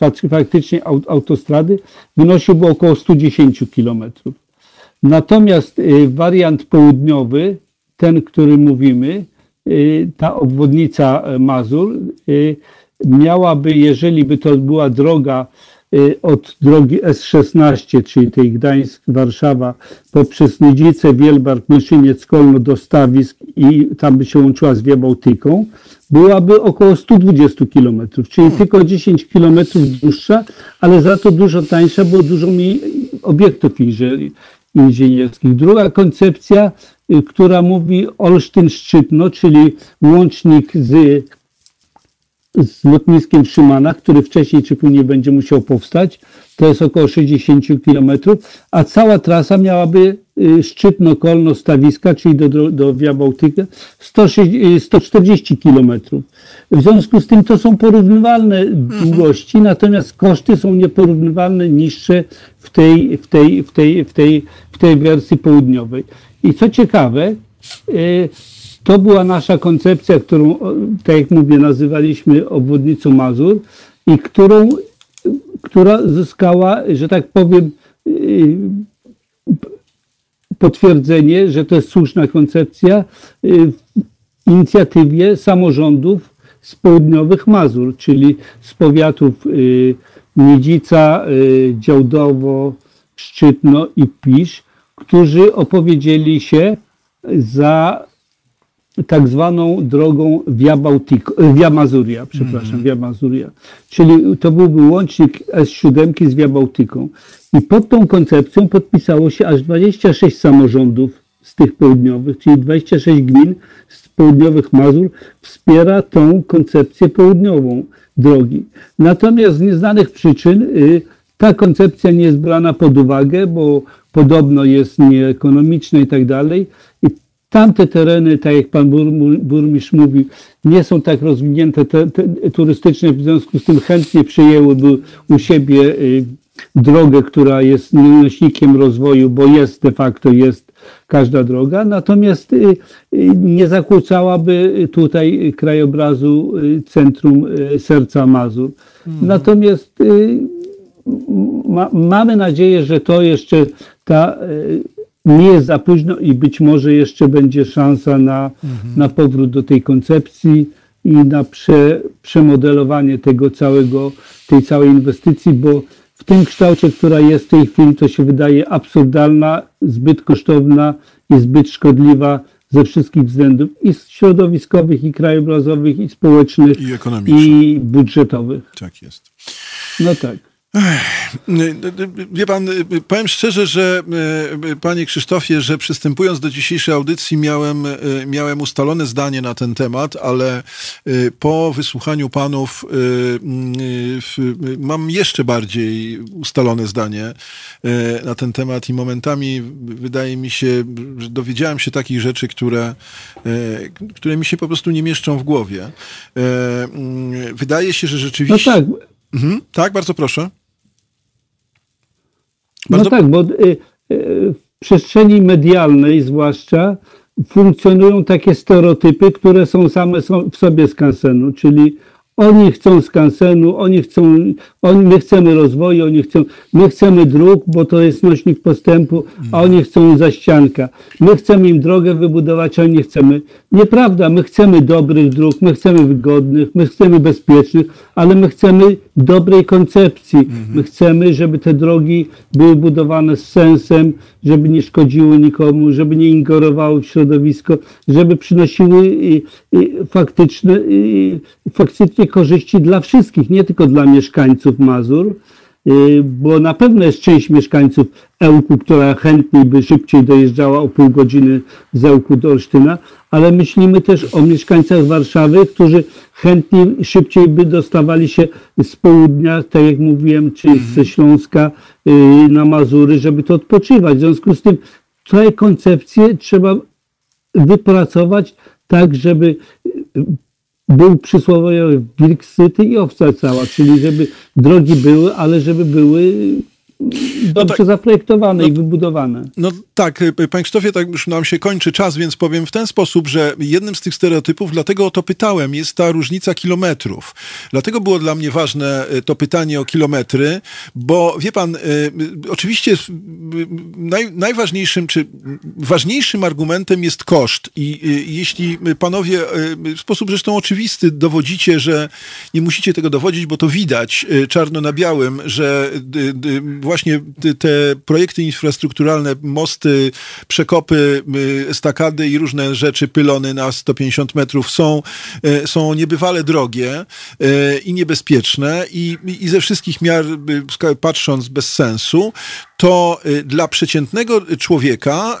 fak- faktycznej au- autostrady wynosiłby około 110 km. Natomiast wariant południowy, ten, który mówimy, y, ta obwodnica e, Mazur, y, miałaby, jeżeli by to była droga y, od drogi S16, czyli tej Gdańsk-Warszawa, poprzez Nidzice, Wielbark, Myszyniec, Kolno do Stawisk i tam by się łączyła z Via Bałtyką, byłaby około 120 km, czyli tylko 10 km dłuższa, ale za to dużo tańsza, bo dużo mniej obiektów inżynierskich. Druga koncepcja, która mówi Olsztyn-Szczytno, czyli łącznik z, z lotniskiem w Szymanach, który wcześniej czy później będzie musiał powstać, to jest około 60 km, a cała trasa miałaby y, Szczytno-Kolno-Stawiska, czyli do, do, do Via Bałtyka, 160 140 km. W związku z tym to są porównywalne długości, natomiast koszty są nieporównywalne niższe w tej, w tej, w tej, w tej, w tej wersji południowej. I co ciekawe, y, to była nasza koncepcja, którą, tak jak mówię, nazywaliśmy obwodnicą Mazur i którą, która zyskała, że tak powiem, y, potwierdzenie, że to jest słuszna koncepcja y, w inicjatywie samorządów z południowych Mazur, czyli z powiatów Nidzica, y, Działdowo, Szczytno i Pisz, którzy opowiedzieli się za tak zwaną drogą Via, e, Via Mazuria, przepraszam, Via Mazuria. Czyli to byłby łącznik S7 z Via Bałtyką. I pod tą koncepcją podpisało się aż 26 samorządów z tych południowych, czyli 26 gmin z południowych Mazur wspiera tą koncepcję południową drogi. Natomiast z nieznanych przyczyn y, ta koncepcja nie jest brana pod uwagę, bo podobno jest nieekonomiczna i tak dalej. I tamte tereny, tak jak pan bur- burmistrz mówił, nie są tak rozwinięte te, te, turystycznie, w związku z tym chętnie przyjęłyby u siebie y, drogę, która jest nośnikiem rozwoju, bo jest de facto jest każda droga, natomiast y, y, nie zakłócałaby tutaj krajobrazu centrum serca Mazur. Natomiast y, ma, mamy nadzieję, że to jeszcze ta y, nie jest za późno i być może jeszcze będzie szansa na, na powrót do tej koncepcji i na prze, przemodelowanie tego całego, tej całej inwestycji, bo w tym kształcie, która jest w tej chwili, to się wydaje absurdalna, zbyt kosztowna i zbyt szkodliwa ze wszystkich względów i środowiskowych, i krajobrazowych, i społecznych, I ekonomicznych. i budżetowych. Tak jest. No tak. Wie pan, powiem szczerze, że e, panie Krzysztofie, że przystępując do dzisiejszej audycji miałem, e, miałem ustalone zdanie na ten temat, ale e, po wysłuchaniu panów e, mam jeszcze bardziej ustalone zdanie e, na ten temat i momentami wydaje mi się, że dowiedziałem się takich rzeczy, które, e, które mi się po prostu nie mieszczą w głowie. E, Wydaje się, że No rzeczywiście... tak, Mhm, tak, bardzo proszę. No Bardzo- tak, bo y, y, w przestrzeni medialnej zwłaszcza funkcjonują takie stereotypy, które są same w sobie skansenu, czyli oni chcą skansenu, oni chcą, oni, my chcemy rozwoju, oni chcą, my chcemy dróg, bo to jest nośnik postępu, a oni chcą zaścianka. My chcemy im drogę wybudować, a oni nie chcemy. Nieprawda, my chcemy dobrych dróg, my chcemy wygodnych, my chcemy bezpiecznych, ale my chcemy dobrej koncepcji. My chcemy, żeby te drogi były budowane z sensem, żeby nie szkodziły nikomu, żeby nie ingerowały w środowisko, żeby przynosiły y, y, faktyczne, y, faktycznie korzyści dla wszystkich, nie tylko dla mieszkańców Mazur. Y, bo na pewno jest część mieszkańców Ełku, która chętniej by szybciej dojeżdżała o pół godziny z Ełku do Olsztyna, ale myślimy też o mieszkańcach Warszawy, którzy chętniej, szybciej by dostawali się z południa, tak jak mówiłem, czy ze Śląska y, na Mazury, żeby to odpoczywać. W związku z tym tę koncepcję trzeba wypracować tak, żeby y, był przysłowiowy wilk syty i owca cała, czyli żeby drogi były, ale żeby były dobrze tak. zaprojektowane i wybudowane. No tak, y, panie Krzysztofie, tak już nam się kończy czas, więc powiem w ten sposób, że jednym z tych stereotypów, dlatego o to pytałem, jest ta różnica kilometrów. Dlatego było dla mnie ważne y, to pytanie o kilometry, bo wie pan, y, oczywiście naj, najważniejszym, czy ważniejszym argumentem jest koszt i jeśli panowie w sposób zresztą oczywisty dowodzicie, że nie musicie tego dowodzić, bo to widać czarno na białym, że właśnie te projekty infrastrukturalne, mosty, przekopy, estakady i różne rzeczy, pylony na 150 metrów są, są niebywale drogie i niebezpieczne i, i ze wszystkich miar patrząc bez sensu, to dla przeciętnego człowieka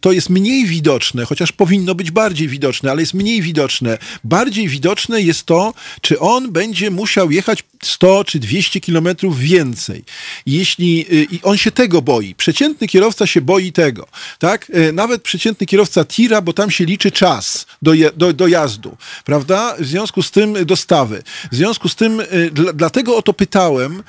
to jest mniej widoczne, chociaż powinno być bardziej widoczne, ale jest mniej widoczne. Bardziej widoczne jest to, czy on będzie musiał jechać 100 czy 200 kilometrów więcej. Jeśli i on się tego boi. Przeciętny kierowca się boi tego, tak? Nawet przeciętny kierowca tira, bo tam się liczy czas do, do, do jazdu, prawda? W związku z tym dostawy. W związku z tym, dla, dlatego o to pytałem,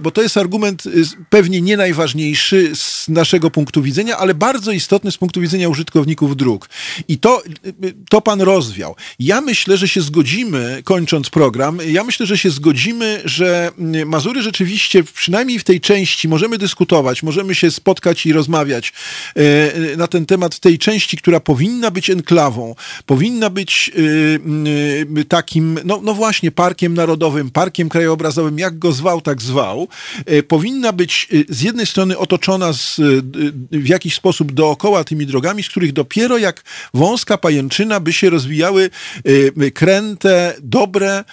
bo to jest argument pewnie nie najważniejszy z naszego punktu widzenia, ale bardzo istotny z punktu widzenia użytkowników dróg. I to, to pan rozwiał. Ja myślę, że się zgodzimy, kończąc program, ja myślę, że się zgodzimy, że Mazury rzeczywiście, przynajmniej w tej części, możemy dyskutować, możemy się spotkać i rozmawiać na ten temat w tej części, która powinna być enklawą, powinna być takim, no, no właśnie, parkiem narodowym, parkiem krajobrazowym, jak go zwał, tak zwał, powinna być z jednej strony otoczona z, w jakiś sposób dookoła tymi drogami, z których dopiero jak wąska pajęczyna by się rozwijały kręte, dobre,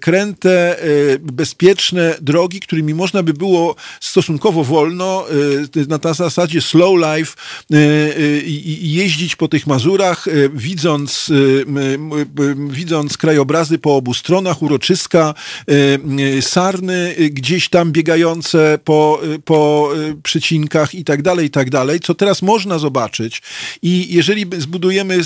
kręte, bezpieczne drogi, którymi można by było stosunkowo wolno, na zasadzie slow life, jeździć po tych Mazurach, widząc, widząc krajobrazy po obu stronach, uroczyska, sarny gdzieś tam biegające po, po przycinkach i tak dalej, i tak dalej, co teraz można zobaczyć. I jeżeli zbudujemy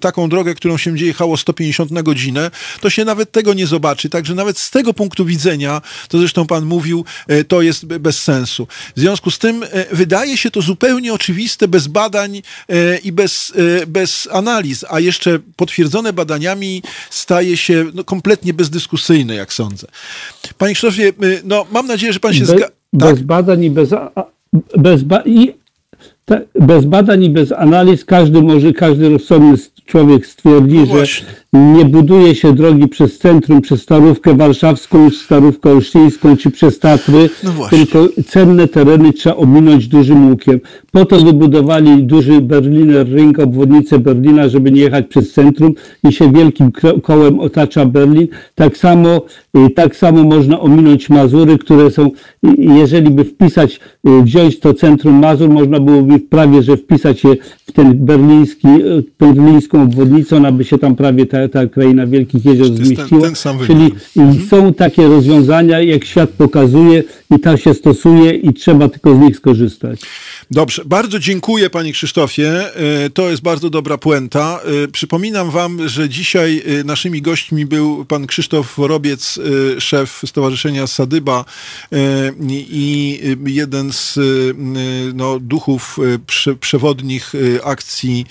taką drogę, którą się będzie jechało 150 na godzinę, to się nawet tego nie zobaczy, także nawet z tego punktu widzenia, to zresztą pan mówił, to jest bez sensu. W związku z tym wydaje się to zupełnie oczywiste, bez badań i bez, bez analiz, a jeszcze potwierdzone badaniami staje się no, kompletnie bezdyskusyjne, jak sądzę. Panie Krzysztofie, no mam nadzieję, że pan się zgadza. Bez Tak. badań i bez, bez, ba, i, te, bez badań i bez analiz każdy może, każdy rozsądny człowiek stwierdzi, No że. Nie buduje się drogi przez centrum, przez Starówkę Warszawską, Starówkę Olsztyńską czy przez Tatry, No tylko cenne tereny trzeba ominąć dużym łukiem. Po to wybudowali duży Berliner Ring, obwodnicę Berlina, żeby nie jechać przez centrum i się wielkim kołem otacza Berlin. Tak samo, y, tak samo można ominąć Mazury, które są, y, jeżeli by wpisać, y, wziąć to centrum Mazur, można byłoby prawie, że wpisać je w ten berliński, berlińską obwodnicę, ona by się tam prawie ta, ta kraina Wielkich Jezior ten- zmieściła. ten sam Czyli i są takie rozwiązania, jak świat pokazuje i tak się stosuje i trzeba tylko z nich skorzystać. Dobrze, bardzo dziękuję panie Krzysztofie. E, To jest bardzo dobra puenta. E, Przypominam wam, że dzisiaj e, naszymi gośćmi był pan Krzysztof Worobiec, e, szef Stowarzyszenia Sadyba i jeden z no, duchów prze, przewodnich akcji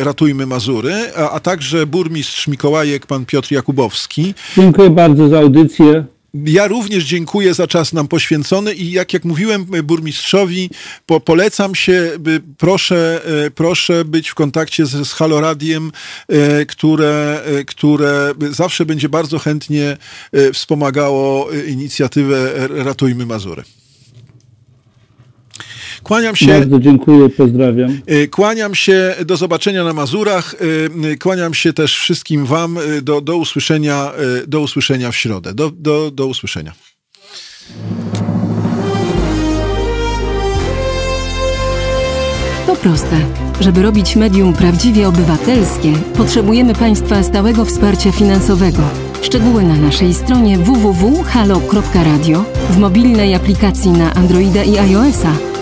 Ratujmy Mazury, a, a także burmistrz Mikołajek, pan Piotr Jakubowski. Dziękuję bardzo za audycję. Ja również dziękuję za czas nam poświęcony i jak, jak mówiłem y, burmistrzowi, po, polecam się, by, proszę, y, proszę być w kontakcie z, z Halo Radiem, y, które, które zawsze będzie bardzo chętnie wspomagało inicjatywę Ratujmy Mazury. Kłaniam się. Bardzo dziękuję, pozdrawiam. Y, Kłaniam się, do zobaczenia na Mazurach. y, Kłaniam się też wszystkim Wam y, do, do, usłyszenia, do usłyszenia w środę. Do, do, do usłyszenia. To proste. Żeby robić medium prawdziwie obywatelskie, potrzebujemy Państwa stałego wsparcia finansowego. Szczegóły na naszej stronie www.halo.radio, w mobilnej aplikacji na Androida i iOS-a